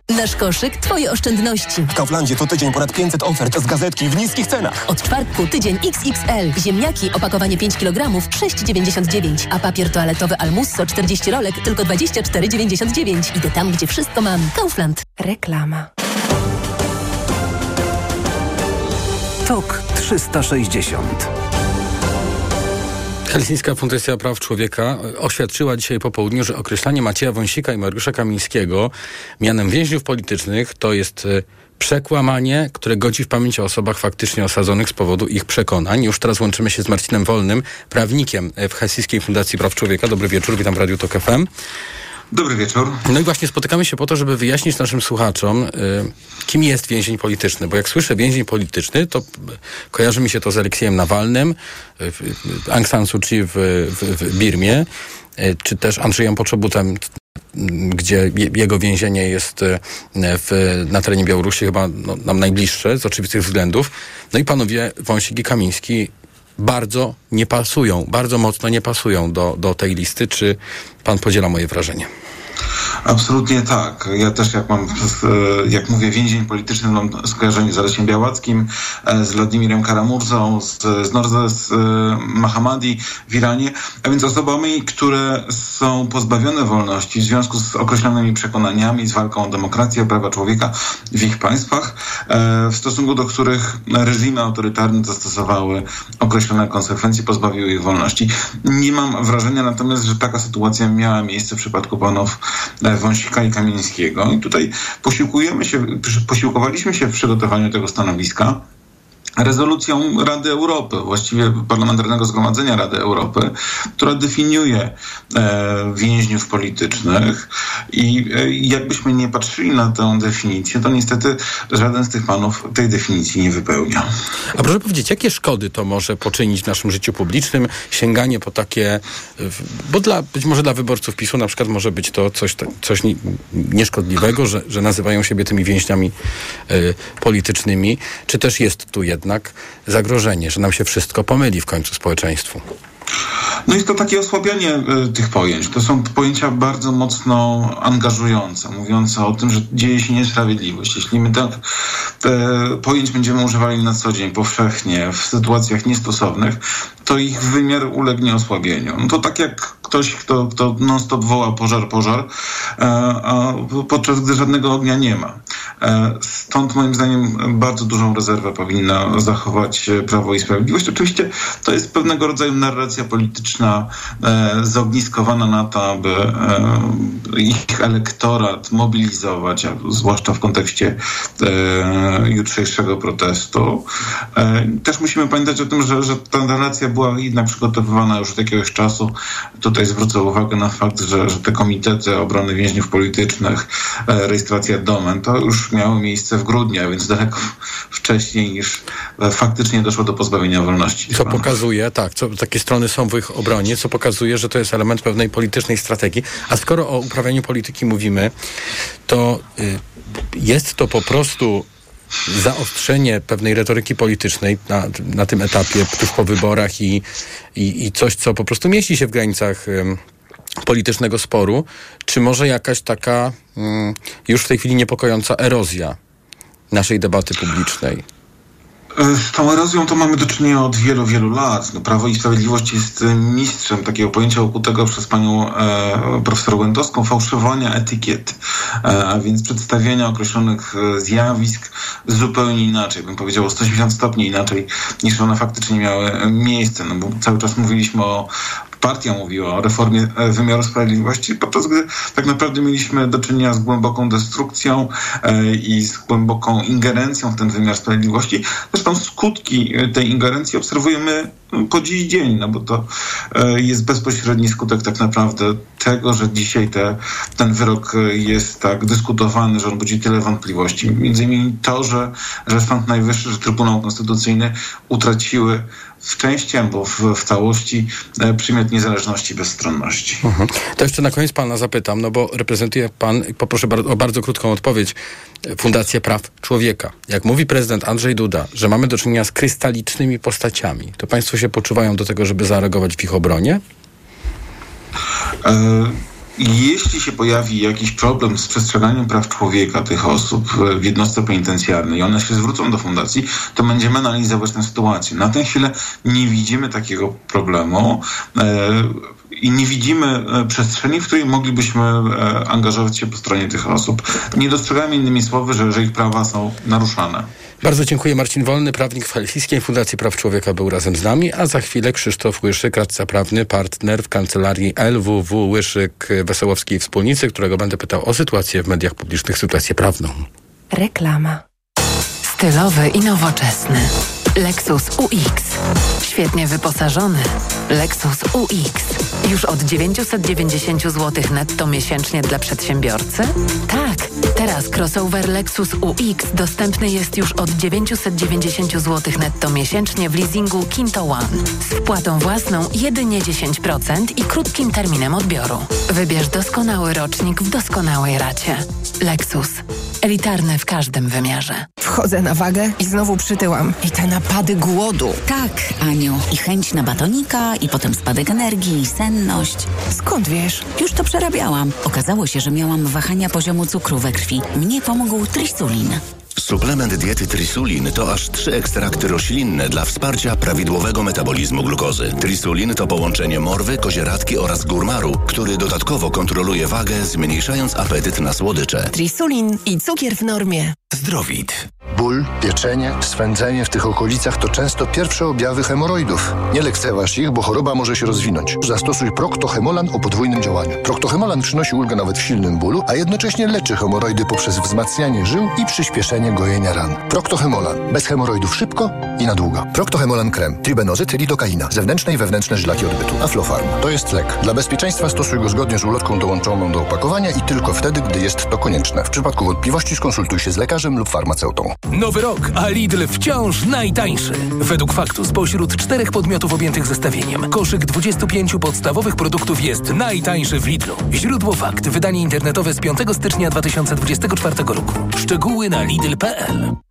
Nasz koszyk, twoje oszczędności. W Kauflandzie to tydzień ponad 500 ofert z gazetki w niskich cenach. Od czwartku tydzień XXL. Ziemniaki, opakowanie 5 kg, 6,99. A papier toaletowy Almusso 40 rolek, tylko 24,99. Idę tam, gdzie wszystko mam. Kaufland. Reklama. TOK 360 Helsińska Fundacja Praw Człowieka oświadczyła dzisiaj po południu, że określanie Macieja Wąsika i Mariusza Kamińskiego mianem więźniów politycznych to jest e, przekłamanie, które godzi w pamięć o osobach faktycznie osadzonych z powodu ich przekonań. Już teraz łączymy się z Marcinem Wolnym, prawnikiem w Helsińskiej Fundacji Praw Człowieka. Dobry wieczór, witam w Radiu TOK FM. Dobry wieczór. No i właśnie spotykamy się po to, żeby wyjaśnić naszym słuchaczom, y, kim jest więzień polityczny. Bo jak słyszę więzień polityczny, to kojarzy mi się to z Aleksiejem Nawalnym, y, Aung San Suu Kyi w, w, w Birmie, y, czy też Andrzejem Poczobutem, gdzie jego więzienie jest w, na terenie Białorusi chyba no, nam najbliższe z oczywistych względów. No i panowie Wąsik i Kamiński bardzo nie pasują, bardzo mocno nie pasują do, do tej listy. Czy pan podziela moje wrażenie? Absolutnie tak. Ja też jak mam, jak mówię więzień polityczny, mam skojarzenie z Alesiem Białackim, e, z Wladimirem Karamurzą, z, z Norzes Mahamadi w Iranie, a więc osobami, które są pozbawione wolności w związku z określonymi przekonaniami, z walką o demokrację, prawa człowieka w ich państwach, e, w stosunku do których reżimy autorytarne zastosowały określone konsekwencje, pozbawiły ich wolności. Nie mam wrażenia natomiast, że taka sytuacja miała miejsce w przypadku panów Wąsika i Kamińskiego. I tutaj posiłkujemy się, posiłkowaliśmy się w przygotowaniu tego stanowiska rezolucją Rady Europy, właściwie Parlamentarnego Zgromadzenia Rady Europy, która definiuje e, więźniów politycznych i e, jakbyśmy nie patrzyli na tę definicję, to niestety żaden z tych panów tej definicji nie wypełnia. A proszę powiedzieć, jakie szkody to może poczynić w naszym życiu publicznym, sięganie po takie, bo dla, być może dla wyborców PiSu na przykład może być to coś, coś nieszkodliwego, że, że nazywają siebie tymi więźniami e, politycznymi, czy też jest tu jednak zagrożenie, że nam się wszystko pomyli w końcu społeczeństwu. No jest to takie osłabianie y, tych pojęć. To są pojęcia bardzo mocno angażujące, mówiące o tym, że dzieje się niesprawiedliwość. Jeśli my tak pojęć będziemy używali na co dzień, powszechnie, w sytuacjach niestosownych, to ich wymiar ulegnie osłabieniu. No to tak jak ktoś, kto, kto non-stop woła pożar, pożar, e, a podczas gdy żadnego ognia nie ma. E, stąd moim zdaniem bardzo dużą rezerwę powinna zachować Prawo i Sprawiedliwość. Oczywiście to jest pewnego rodzaju narracja polityczna e, zogniskowana na to, aby ich elektorat mobilizować, zwłaszcza w kontekście jutrzejszego protestu. Też musimy pamiętać o tym, że, że ta narracja była jednak przygotowywana już od jakiegoś czasu. Tutaj zwrócę uwagę na fakt, że, że te komitety obrony więźniów politycznych, e, rejestracja domen, to już miało miejsce w grudniu, więc daleko wcześniej niż e, faktycznie doszło do pozbawienia wolności. Co pokazuje, tak, co, takie strony są w ich obronie, co pokazuje, że to jest element pewnej politycznej strategii. A skoro o uprawianiu polityki mówimy, to y, jest to po prostu zaostrzenie pewnej retoryki politycznej na, na tym etapie, tuż po wyborach i, i, i coś, co po prostu mieści się w granicach politycznego sporu, czy może jakaś taka już w tej chwili niepokojąca erozja naszej debaty publicznej? E, z tą erozją to mamy do czynienia od wielu, wielu lat. No, Prawo i Sprawiedliwość jest e, mistrzem takiego pojęcia ukutego przez panią e, profesor Łętowską fałszowania etykiet, e, a więc przedstawienia określonych e, zjawisk zupełnie inaczej, bym powiedział o 180 stopni inaczej niż one faktycznie miały miejsce. No bo cały czas mówiliśmy o partia mówiła o reformie e, wymiaru sprawiedliwości, podczas gdy tak naprawdę mieliśmy do czynienia z głęboką destrukcją e, i z głęboką ingerencją w ten wymiar sprawiedliwości. Zresztą skutki tej ingerencji obserwujemy po dziś dzień, no bo to jest bezpośredni skutek tak naprawdę tego, że dzisiaj te, ten wyrok jest tak dyskutowany, że on budzi tyle wątpliwości. Między innymi to, że, że Sąd Najwyższy, że Trybunał Konstytucyjny utraciły w części albo w, w całości e, przymiot niezależności, bezstronności. Mhm. To jeszcze na koniec pana zapytam, no bo reprezentuje pan, poproszę o bardzo krótką odpowiedź, Fundację Praw Człowieka. Jak mówi prezydent Andrzej Duda, że mamy do czynienia z krystalicznymi postaciami, to państwo się poczuwają do tego, żeby zareagować w ich obronie? E jeśli się pojawi jakiś problem z przestrzeganiem praw człowieka tych osób w jednostce penitencjarnej i one się zwrócą do fundacji, to będziemy analizować tę sytuację. Na tę chwilę nie widzimy takiego problemu. I nie widzimy e, przestrzeni, w której moglibyśmy e, angażować się po stronie tych osób. Nie dostrzegamy innymi słowy, że, że ich prawa są naruszane. Bardzo dziękuję. Marcin Wolny, prawnik w Helsińskiej Fundacji Praw Człowieka był razem z nami, a za chwilę Krzysztof Łyszyk, radca prawny, partner w kancelarii LWW Łyszyk Wesołowskiej Wspólnicy, którego będę pytał o sytuację w mediach publicznych, sytuację prawną. Reklama. Stylowy i nowoczesny. Lexus UX. Świetnie wyposażony. Lexus UX. Już od 990 zł netto miesięcznie dla przedsiębiorcy? Tak, teraz crossover Lexus UX dostępny jest już od 990 zł netto miesięcznie w leasingu Kinto One. Z wpłatą własną jedynie 10% i krótkim terminem odbioru. Wybierz doskonały rocznik w doskonałej racie. Lexus. Elitarny w każdym wymiarze. Wchodzę na wagę i znowu przytyłam. I te napady głodu. Tak, Aniu. I chęć na batonika, i potem spadek energii, i senność. Skąd wiesz? Już to przerabiałam. Okazało się, że miałam wahania poziomu cukru we krwi. Mnie pomógł trisulin. Suplement diety Trisulin to aż trzy ekstrakty roślinne dla wsparcia prawidłowego metabolizmu glukozy. Trisulin to połączenie morwy, kozieradki oraz górmaru, który dodatkowo kontroluje wagę, zmniejszając apetyt na słodycze. Trisulin i cukier w normie. Zdrowit. Ból, pieczenie, swędzenie w tych okolicach to często pierwsze objawy hemoroidów. Nie lekceważ ich, bo choroba może się rozwinąć. Zastosuj Proctohemolan o podwójnym działaniu. Proctohemolan przynosi ulgę nawet w silnym bólu, a jednocześnie leczy hemoroidy poprzez wzmacnianie żył i przyspieszenie gojenia ran. Proctohemolan. Bez hemoroidów szybko i na długo. Proctohemolan krem. Tribenozyt, lidokaina. Zewnętrzne i wewnętrzne żlaki odbytu. Aflofarm. To jest lek. Dla bezpieczeństwa stosuj go zgodnie z ulotką dołączoną do opakowania i tylko wtedy, gdy jest to konieczne. W przypadku wątpliwości skonsultuj się z lekarzem lub farmaceutą. Nowy rok, a Lidl wciąż najtańszy. Według faktu spośród czterech podmiotów objętych zestawieniem, koszyk 25 podstawowych produktów jest najtańszy w Lidlu. Źródło fakt, wydanie internetowe z 5 stycznia 2024 roku. Szczegóły na جميل.pl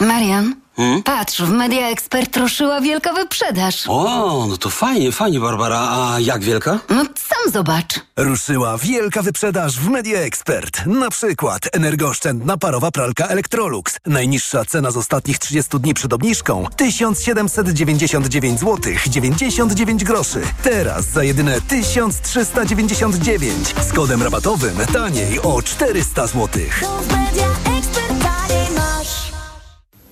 Marian, hmm? patrz, w Media Expert ruszyła wielka wyprzedaż. O, no to fajnie, fajnie, Barbara. A jak wielka? No sam zobacz. Ruszyła wielka wyprzedaż w Media Expert. Na przykład energooszczędna parowa pralka Electrolux. Najniższa cena z ostatnich 30 dni przed obniżką 1799 zł 99 groszy. Teraz za jedyne 1399 z kodem rabatowym taniej o 400 zł.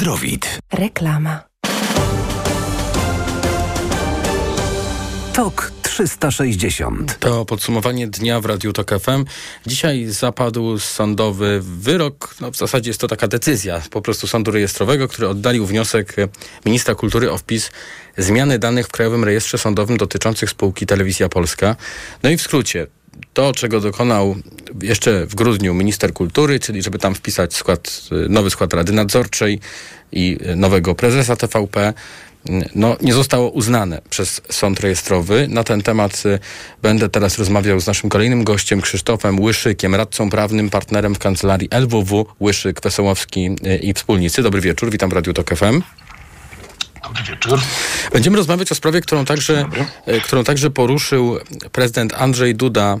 Zdrowit. Reklama. TOK 360. To podsumowanie dnia w Radiu Tok FM. Dzisiaj zapadł sądowy wyrok, no w zasadzie jest to taka decyzja po prostu sądu rejestrowego, który oddalił wniosek ministra kultury o wpis zmiany danych w Krajowym Rejestrze Sądowym dotyczących spółki Telewizja Polska. No i w skrócie, to, czego dokonał jeszcze w grudniu minister kultury, czyli żeby tam wpisać skład, nowy skład Rady Nadzorczej i nowego prezesa TVP, no, nie zostało uznane przez sąd rejestrowy. Na ten temat y, będę teraz rozmawiał z naszym kolejnym gościem, Krzysztofem Łyszykiem, radcą prawnym, partnerem w kancelarii LWW Łyszyk, Wesołowski y, i wspólnicy. Dobry wieczór, witam w Radiu Tok FM. Dobry wieczór. Będziemy rozmawiać o sprawie, którą także, e, którą także poruszył prezydent Andrzej Duda e,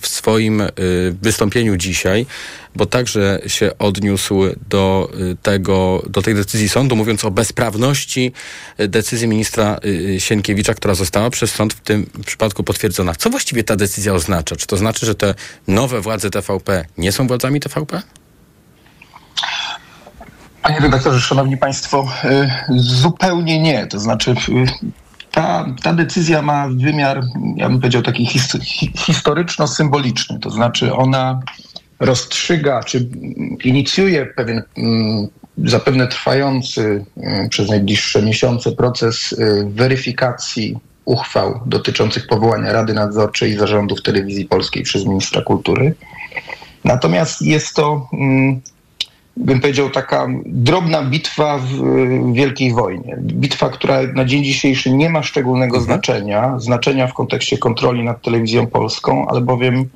w swoim e, wystąpieniu dzisiaj, bo także się odniósł do tego, do tej decyzji sądu, mówiąc o bezprawności decyzji ministra Sienkiewicza, która została przez sąd w tym przypadku potwierdzona. Co właściwie ta decyzja oznacza? Czy to znaczy, że te nowe władze TVP nie są władzami TVP? Panie redaktorze, szanowni państwo, y, zupełnie nie. To znaczy y, ta, ta decyzja ma wymiar, ja bym powiedział, taki historyczno-symboliczny. To znaczy ona rozstrzyga, czy inicjuje pewien mm, zapewne trwający y, przez najbliższe miesiące proces weryfikacji uchwał dotyczących powołania Rady Nadzorczej i zarządów telewizji polskiej przez ministra kultury. Natomiast jest to mm, bym powiedział, taka drobna bitwa w Wielkiej Wojnie. Bitwa, która na dzień dzisiejszy nie ma szczególnego mhm. znaczenia, znaczenia w kontekście kontroli nad telewizją polską, albowiem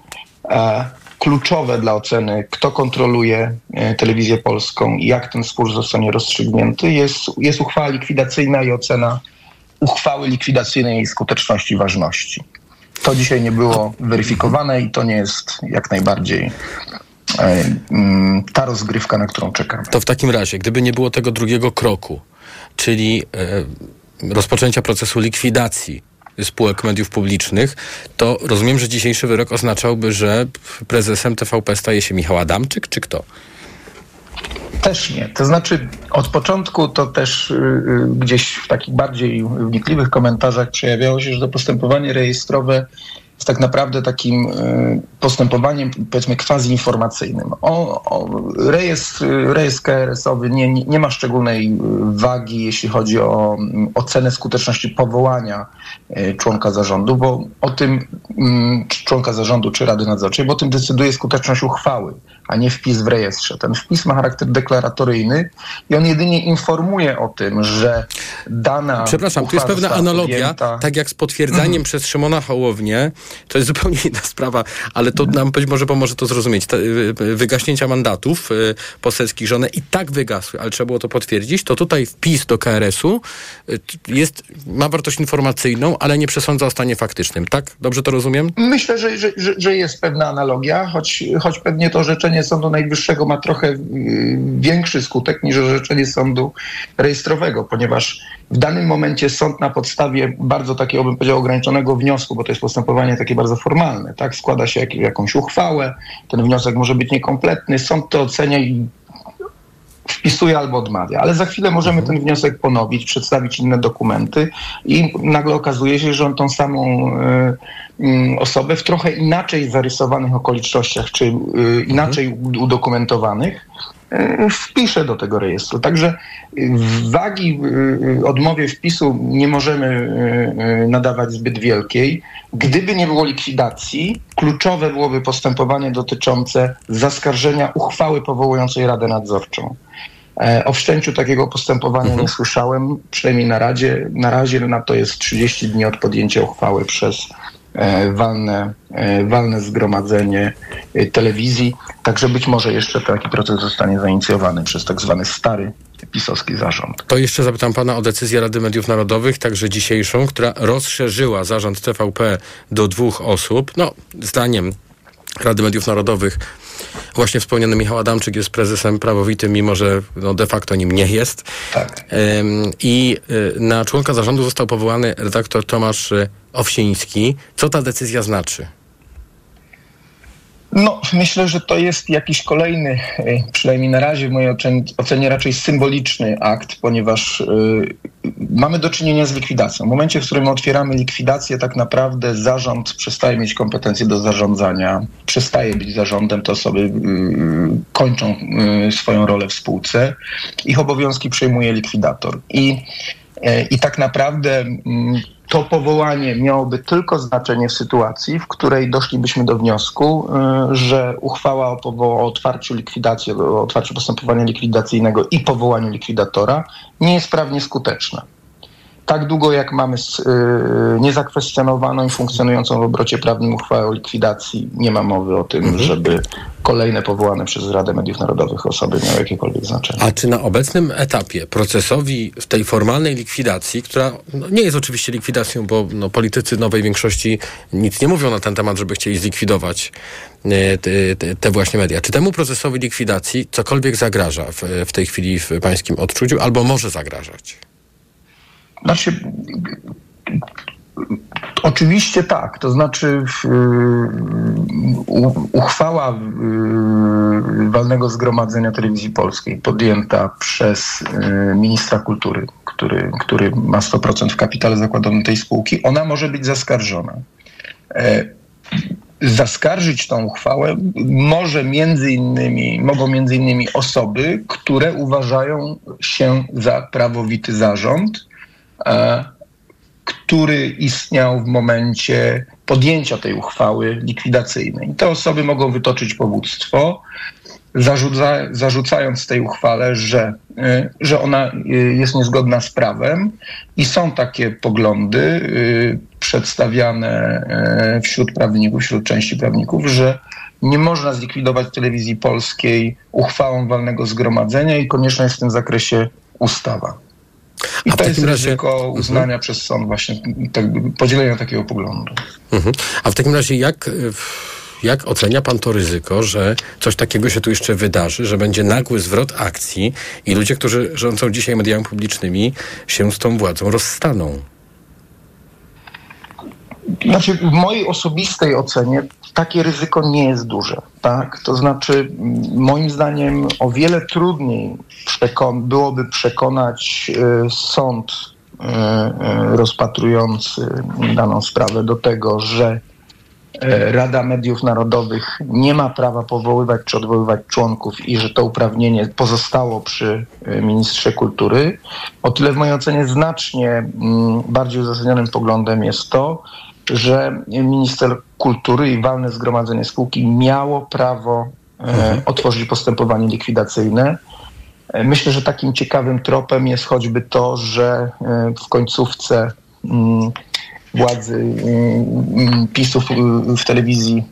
e, kluczowe dla oceny, kto kontroluje e, telewizję polską i jak ten spór zostanie rozstrzygnięty, jest, jest uchwała likwidacyjna i ocena uchwały likwidacyjnej i skuteczności ważności. To dzisiaj nie było weryfikowane i to nie jest jak najbardziej ta rozgrywka, na którą czekamy. To w takim razie, gdyby nie było tego drugiego kroku, czyli e, rozpoczęcia procesu likwidacji spółek mediów publicznych, to rozumiem, że dzisiejszy wyrok oznaczałby, że prezesem TVP staje się Michał Adamczyk, czy kto? Też nie. To znaczy od początku to też y, y, gdzieś w takich bardziej wnikliwych komentarzach przejawiało się, że to postępowanie rejestrowe jest tak naprawdę takim e, postępowaniem, powiedzmy, quasi-informacyjnym. O, o, rejestr, rejestr KRS-owy nie, nie, ma szczególnej wagi, jeśli chodzi o ocenę skuteczności powołania członka zarządu, bo o tym, mm, członka zarządu czy Rady Nadzorczej, bo o tym decyduje skuteczność uchwały, a nie wpis w rejestrze. Ten wpis ma charakter deklaratoryjny i on jedynie informuje o tym, że dana. Przepraszam, tu jest pewna analogia, podjęta... tak jak z potwierdzeniem mm. przez Szymona Hołownię to jest zupełnie inna sprawa, ale to nam być może pomoże to zrozumieć. Y, y, wygaśnięcia mandatów y, poselskich, że one i tak wygasły, ale trzeba było to potwierdzić, to tutaj wpis do KRS-u jest, ma wartość informacyjną, ale nie przesądza o stanie faktycznym. Tak? Dobrze to rozumiem? Myślę, że, że, że jest pewna analogia, choć, choć pewnie to orzeczenie Sądu Najwyższego ma trochę większy skutek niż orzeczenie Sądu Rejestrowego, ponieważ w danym momencie sąd na podstawie bardzo takiego, bym powiedział, ograniczonego wniosku, bo to jest postępowanie takie bardzo formalne, tak? Składa się jak, jakąś uchwałę, ten wniosek może być niekompletny, sąd to ocenia i wpisuje albo odmawia. Ale za chwilę możemy ten wniosek ponowić, przedstawić inne dokumenty i nagle okazuje się, że on tą samą y, y, osobę w trochę inaczej zarysowanych okolicznościach, czy y, inaczej udokumentowanych, E, wpisze do tego rejestru. Także wagi odmowie wpisu nie możemy nadawać zbyt wielkiej. Gdyby nie było likwidacji, kluczowe byłoby postępowanie dotyczące zaskarżenia uchwały powołującej Radę Nadzorczą. E, o wszczęciu takiego postępowania mhm. nie słyszałem, przynajmniej na Radzie. Na razie na to jest 30 dni od podjęcia uchwały przez walne, e, walne zgromadzenie e, telewizji. Także być może jeszcze taki proces zostanie zainicjowany przez tak zwany stary pisowski zarząd. To jeszcze zapytam pana o decyzję Rady Mediów Narodowych, także dzisiejszą, która rozszerzyła zarząd TVP do dwóch osób. No, zdaniem Rady Mediów Narodowych Właśnie wspomniany Michał Adamczyk jest prezesem prawowitym, mimo że no, de facto nim nie jest. Tak. I y, na członka zarządu został powołany redaktor Tomasz y, Owsiński. Co ta decyzja znaczy? No, myślę, że to jest jakiś kolejny, e, przynajmniej na razie w mojej ocenie raczej symboliczny akt, ponieważ y, mamy do czynienia z likwidacją. W momencie, w którym otwieramy likwidację, tak naprawdę zarząd przestaje mieć kompetencje do zarządzania, przestaje być zarządem, te osoby y, kończą y, swoją rolę w spółce, ich obowiązki przejmuje likwidator. I, i tak naprawdę mm, to powołanie miałoby tylko znaczenie w sytuacji, w której doszlibyśmy do wniosku, y, że uchwała o, o otwarciu likwidacji, o otwarciu postępowania likwidacyjnego i powołaniu likwidatora nie jest prawnie skuteczna tak długo jak mamy y, niezakwestionowaną i funkcjonującą w obrocie prawnym uchwałę o likwidacji, nie ma mowy o tym, mhm. żeby kolejne powołane przez Radę Mediów Narodowych osoby miały jakiekolwiek znaczenie. A czy na obecnym etapie procesowi w tej formalnej likwidacji, która no, nie jest oczywiście likwidacją, bo no, politycy nowej większości nic nie mówią na ten temat, żeby chcieli zlikwidować y, te, te, te właśnie media. Czy temu procesowi likwidacji cokolwiek zagraża w, w tej chwili w pańskim odczuciu albo może zagrażać? Znaczy, Oczywiście tak, to znaczy uchwała walnego zgromadzenia telewizji polskiej podjęta przez y, ministra kultury, który, który ma 100% w kapitale zakładowym tej spółki, ona może być zaskarżona. E, zaskarżyć tą uchwałę może między innymi, mogą między innymi osoby, które uważają się za prawowity zarząd, który istniał w momencie podjęcia tej uchwały likwidacyjnej. Te osoby mogą wytoczyć powództwo, zarzuca, zarzucając tej uchwale, że, e, że ona e, jest niezgodna z prawem i są takie poglądy przedstawiane wśród prawników, wśród części prawników, że nie można zlikwidować telewizji polskiej uchwałą walnego zgromadzenia i konieczna jest w tym zakresie ustawa. I A to jest ryzyko mhm. uznania mhm. przez sąd właśnie tak, podzielenia takiego poglądu. Mhm. A w takim razie jak... Jak ocenia pan to ryzyko, że coś takiego się tu jeszcze wydarzy, że będzie nagły zwrot akcji i ludzie, którzy rządzą dzisiaj mediami publicznymi, się z tą władzą rozstaną? Znaczy, w mojej osobistej ocenie takie ryzyko nie jest duże. Tak? To znaczy, moim zdaniem, o wiele trudniej przekon byłoby przekonać y, sąd y, y, rozpatrujący daną sprawę do tego, że Rada Mediów Narodowych nie ma prawa powoływać czy odwoływać członków i że to uprawnienie pozostało przy ministrze kultury. O tyle w mojej ocenie znacznie bardziej uzasadnionym poglądem jest to, że minister kultury i walne zgromadzenie spółki miało prawo e, mhm. otworzyć postępowanie likwidacyjne. E, myślę, że takim ciekawym tropem jest choćby to, że e, w końcówce mm, władzy mm, mm, PiSów w telewizji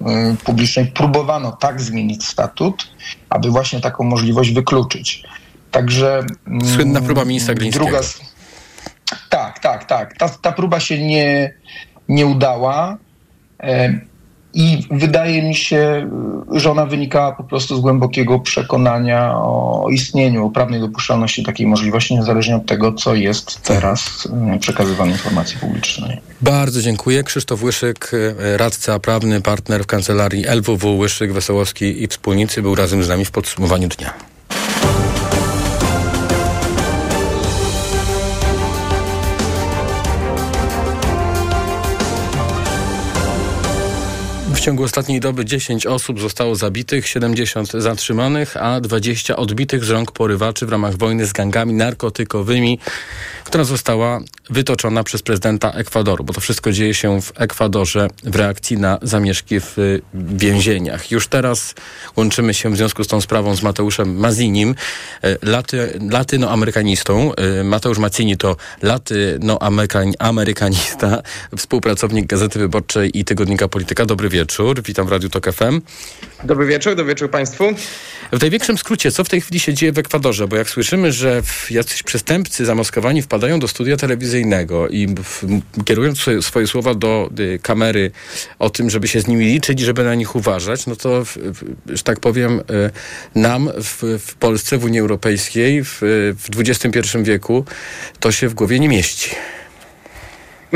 publicznej próbowano tak zmienić statut, aby właśnie taką możliwość wykluczyć. Także... Słynna próba ministra Glińskiego. Druga, tak, tak, tak. Ta, ta próba się nie, nie udała. E, I wydaje mi się, że ona wynikała po prostu z głębokiego przekonania o istnieniu, o prawnej dopuszczalności takiej możliwości, niezależnie od tego, co jest teraz e, przekazywane informacji publicznej. Bardzo dziękuję. Krzysztof Łyszyk, e, radca prawny, partner w kancelarii LWW Łyszyk, Wesołowski i Wspólnicy, był razem z nami w podsumowaniu dnia. Ciągu ostatniej doby 10 osób zostało zabitych, 70 zatrzymanych, a 20 odbitych z rąk porywaczy w ramach wojny z gangami narkotykowymi, która została wytoczona przez prezydenta Ekwadoru, bo to wszystko dzieje się w Ekwadorze w reakcji na zamieszki w więzieniach. Już teraz łączymy się w związku z tą sprawą z Mateuszem Mazinim, e, laty, latynoamerykanistą. E, Mateusz Macini to latynoamerykanista, współpracownik Gazety Wyborczej i Tygodnika Polityka. Dobry wieczór. Wieczór. Witam w Radiu Tok FM. Dobry wieczór, dobry wieczór Państwu. W największym skrócie, co w tej chwili się dzieje w Ekwadorze? Bo jak słyszymy, że jacyś przestępcy zamaskowani wpadają do studia telewizyjnego i kierując swoje, słowa do y, kamery o tym, żeby się z nimi liczyć, żeby na nich uważać, no to, że tak powiem, y, nam w, w, Polsce, w Unii Europejskiej w, w XXI wieku to się w głowie nie mieści.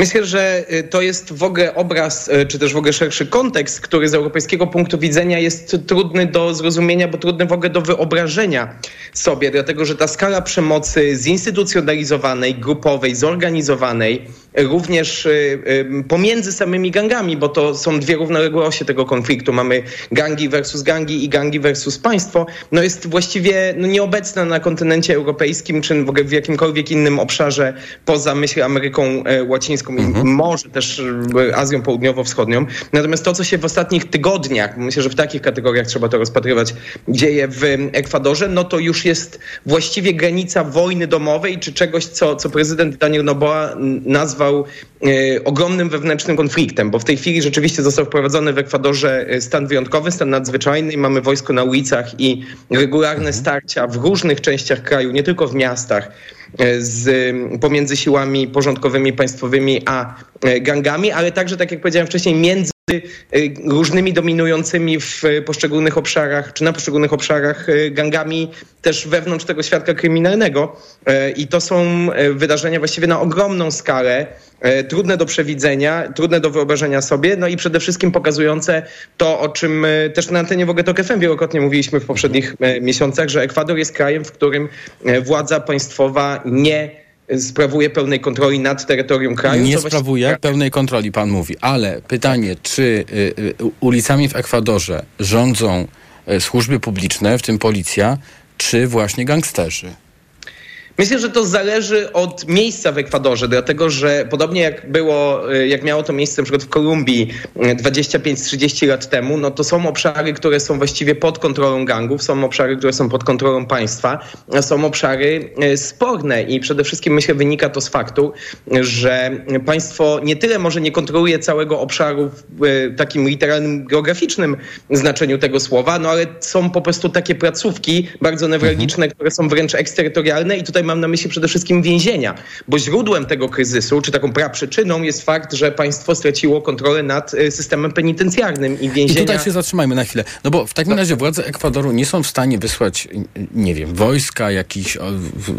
Myślę, że y, to jest w ogóle obraz, y, czy też w ogóle szerszy kontekst, który z europejskiego punktu widzenia jest trudny do zrozumienia, bo trudny w ogóle do wyobrażenia sobie, dlatego że ta skala przemocy zinstytucjonalizowanej, grupowej, zorganizowanej, również y, pomiędzy samymi gangami, bo to są dwie równoległe osie tego konfliktu. Mamy gangi versus gangi i gangi versus państwo. No jest właściwie no, nieobecna na kontynencie europejskim, czy w ogóle w jakimkolwiek innym obszarze poza, myślę, Ameryką e, Łacińską i mhm. może też e, Azją Południowo-Wschodnią. Natomiast to, co się w ostatnich tygodniach, myślę, że w takich kategoriach trzeba to rozpatrywać, dzieje w Ekwadorze, no to już jest właściwie granica wojny domowej, czy czegoś, co, co prezydent Daniel Noboa nazwał nazwał e, ogromnym wewnętrznym konfliktem, bo w tej chwili rzeczywiście został wprowadzony w Ekwadorze e, stan wyjątkowy, stan nadzwyczajny mamy wojsko na ulicach i regularne mhm. starcia w różnych częściach kraju, nie tylko w miastach, e, z, pomiędzy siłami porządkowymi, państwowymi a gangami, ale także, tak jak powiedziałem wcześniej, między różnymi dominującymi w poszczególnych obszarach, czy na poszczególnych obszarach gangami też wewnątrz tego świadka kryminalnego. I to są wydarzenia właściwie na ogromną skalę, trudne do przewidzenia, trudne do wyobrażenia sobie, no i przede wszystkim pokazujące to, o czym też na antenie w ogóle TOK FM wielokrotnie mówiliśmy w poprzednich miesiącach, że Ekwador jest krajem, w którym władza państwowa nie sprawuje pełnej kontroli nad terytorium kraju. Nie sprawuje właściwie... pełnej kontroli, pan mówi, ale pytanie, czy y, y, ulicami w Ekwadorze rządzą y, służby publiczne, w tym policja, czy właśnie gangsterzy? Myślę, że to zależy od miejsca w Ekwadorze, dlatego że podobnie jak było, e, jak miało to miejsce na przykład w Kolumbii 25-30 e, lat temu, no to są obszary, które są właściwie pod kontrolą gangów, są obszary, które są pod kontrolą państwa, a są obszary e, sporne i przede wszystkim myślę wynika to z faktu, że państwo nie tyle może nie kontroluje całego obszaru w takim literalnym, geograficznym znaczeniu tego słowa, no ale są po prostu takie placówki bardzo newralgiczne, mhm. które są wręcz eksterytorialne i tutaj mam na myśli przede wszystkim więzienia, bo źródłem tego kryzysu, czy taką praprzyczyną jest fakt, że państwo straciło kontrolę nad y, systemem penitencjarnym i więzienia... I tutaj się zatrzymajmy na chwilę, no bo w takim razie władze Ekwadoru nie są w stanie wysłać, nie wiem, wojska, jakiejś,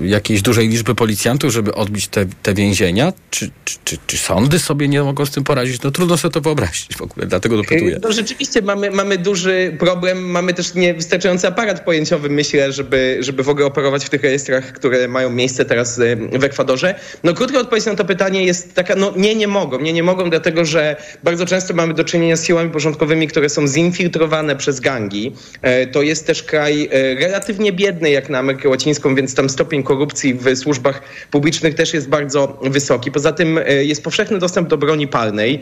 jakiejś dużej liczby policjantów, żeby odbić te, te więzienia? Czy, czy, czy, czy sądy sobie nie mogą z tym poradzić? No trudno sobie to wyobrazić w ogóle, dlatego dopytuję. No rzeczywiście mamy, mamy duży problem, mamy też niewystarczający aparat pojęciowy, myślę, żeby, żeby w ogóle operować w tych rejestrach, które mają miejsce teraz y, w Ekwadorze? No krótka odpowiedź na to pytanie jest taka, no nie, nie mogą. Nie, nie mogą, dlatego że bardzo często mamy do czynienia z siłami porządkowymi, które są zinfiltrowane przez gangi. E, to jest też kraj e, relatywnie biedny jak na Amerykę Łacińską, więc tam stopień korupcji w służbach publicznych też jest bardzo wysoki. Poza tym e, jest powszechny dostęp do broni palnej,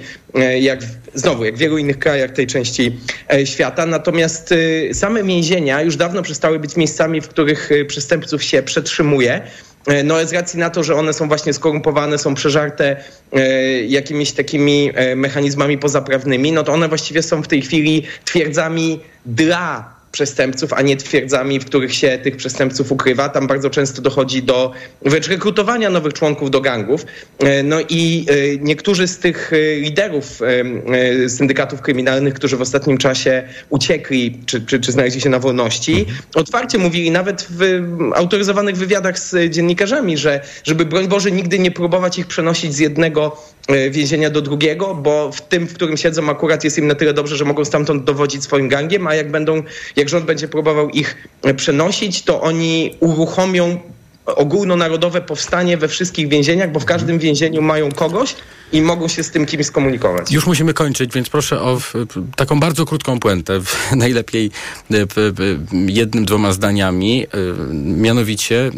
jak znowu, jak w wielu innych krajach tej części świata. Natomiast same więzienia już dawno przestały być miejscami, w których przestępców się przetrzymuje. E, no z racji na to, że one są właśnie skorumpowane, są przeżarte e, jakimiś takimi e, mechanizmami pozaprawnymi, no to one właściwie są w tej chwili twierdzami dla przestępców, a nie twierdzami, w których się tych przestępców ukrywa. Tam bardzo często dochodzi do wręcz rekrutowania nowych członków do gangów. E, no i e, niektórzy z tych e, liderów syndykatów kryminalnych, którzy w ostatnim czasie uciekli czy, czy, czy znaleźli się na wolności, otwarcie mówili nawet w autoryzowanych wywiadach z dziennikarzami, że żeby broń Boże nigdy nie próbować ich przenosić z jednego więzienia do drugiego, bo w tym, w którym siedzą akurat jest im na tyle dobrze, że mogą stamtąd dowodzić swoim gangiem, a jak będą jak rząd będzie próbował ich przenosić, to oni uruchomią ogólnonarodowe powstanie we wszystkich więzieniach, bo w każdym więzieniu mają kogoś i mogą się z tym kimś skomunikować. Już musimy kończyć, więc proszę o taką bardzo krótką puentę, najlepiej jednym, dwoma zdaniami. E, mianowicie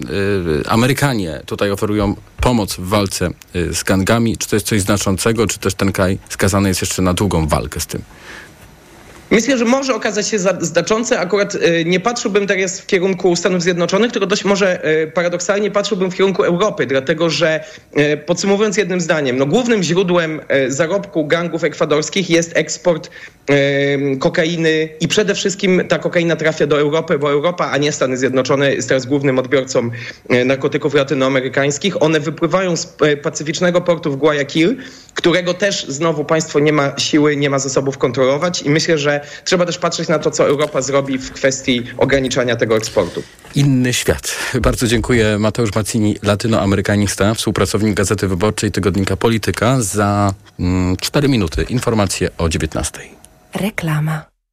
e, Amerykanie tutaj oferują pomoc w walce e, z gangami. Czy to jest coś znaczącego, czy też ten kraj skazany jest jeszcze na długą walkę z tym? Myślę, że może okazać się znaczące. Akurat e, nie patrzyłbym teraz w kierunku Stanów Zjednoczonych, tylko dość może e, paradoksalnie patrzyłbym w kierunku Europy, dlatego że e, podsumowując jednym zdaniem, no głównym źródłem zarobku gangów ekwadorskich jest eksport kokainy i przede wszystkim ta kokaina trafia do Europy, bo Europa, a nie Stany Zjednoczone jest teraz głównym odbiorcą narkotyków latynoamerykańskich. One wypływają z pacyficznego portu w Guayaquil, którego też znowu państwo nie ma siły, nie ma zasobów kontrolować i myślę, że trzeba też patrzeć na to, co Europa zrobi w kwestii ograniczania tego eksportu. Inny świat. Bardzo dziękuję Mateusz Macini, latynoamerykanista, współpracownik Gazety Wyborczej Tygodnika Polityka za mm, 4 minuty. Informacje o 19. Reklama.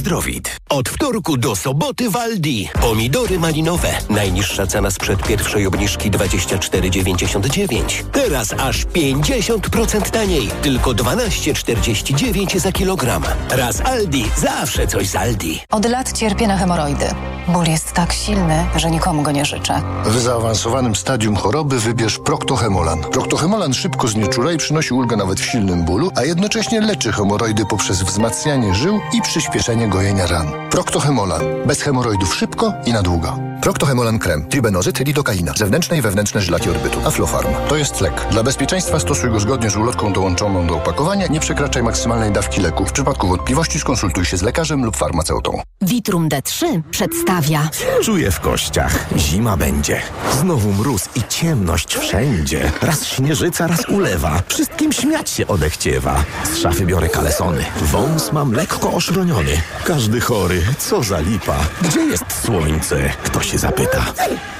Zdrowit. Od wtorku do soboty w Aldi. Pomidory malinowe. Najniższa cena sprzed pierwszej obniżki 24,99. Teraz aż 50% taniej. Tylko 12,49 za kilogram. Raz Aldi. Zawsze coś z Aldi. Od lat cierpię na hemoroidy. Ból jest tak silny, że nikomu go nie życzę. W zaawansowanym stadium choroby wybierz Proctohemolan. Proctohemolan szybko znieczula i przynosi ulgę nawet w silnym bólu, a jednocześnie leczy hemoroidy poprzez wzmacnianie żył i przyspieszenie gojenia ran. Proctohemolan. Bez hemoroidów szybko i na długo. Proctohemolan krem, tribenozyt, lidokaina, zewnętrzne i wewnętrzne żylaki odbytu, Aflofarm. To jest lek. Dla bezpieczeństwa stosuj go zgodnie z ulotką dołączoną do opakowania. Nie przekraczaj maksymalnej dawki leku. W przypadku wątpliwości skonsultuj się z lekarzem lub farmaceutą. Vitrum D3 przedstawia. Czuję w kościach. Zima będzie. Znowu mróz i ciemność wszędzie. Raz śnieżyca, raz ulewa. Wszystkim śmiać się odechciewa. Z szafy biorę kalesony. Wąs mam lekko oszroniony. Każdy chory. Co za lipa. Gdzie jest słońce? Kto się zapyta.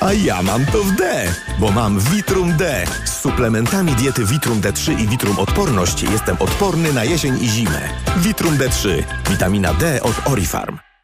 A ja mam to w D, bo mam Vitrum D. Z suplementami diety Vitrum D3 i Vitrum Odporność jestem odporny na jesień i zimę. Vitrum D3. Witamina D od Orifarm.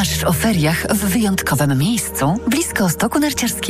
Masz w oferiach w wyjątkowym miejscu, blisko stoku narciarskiego.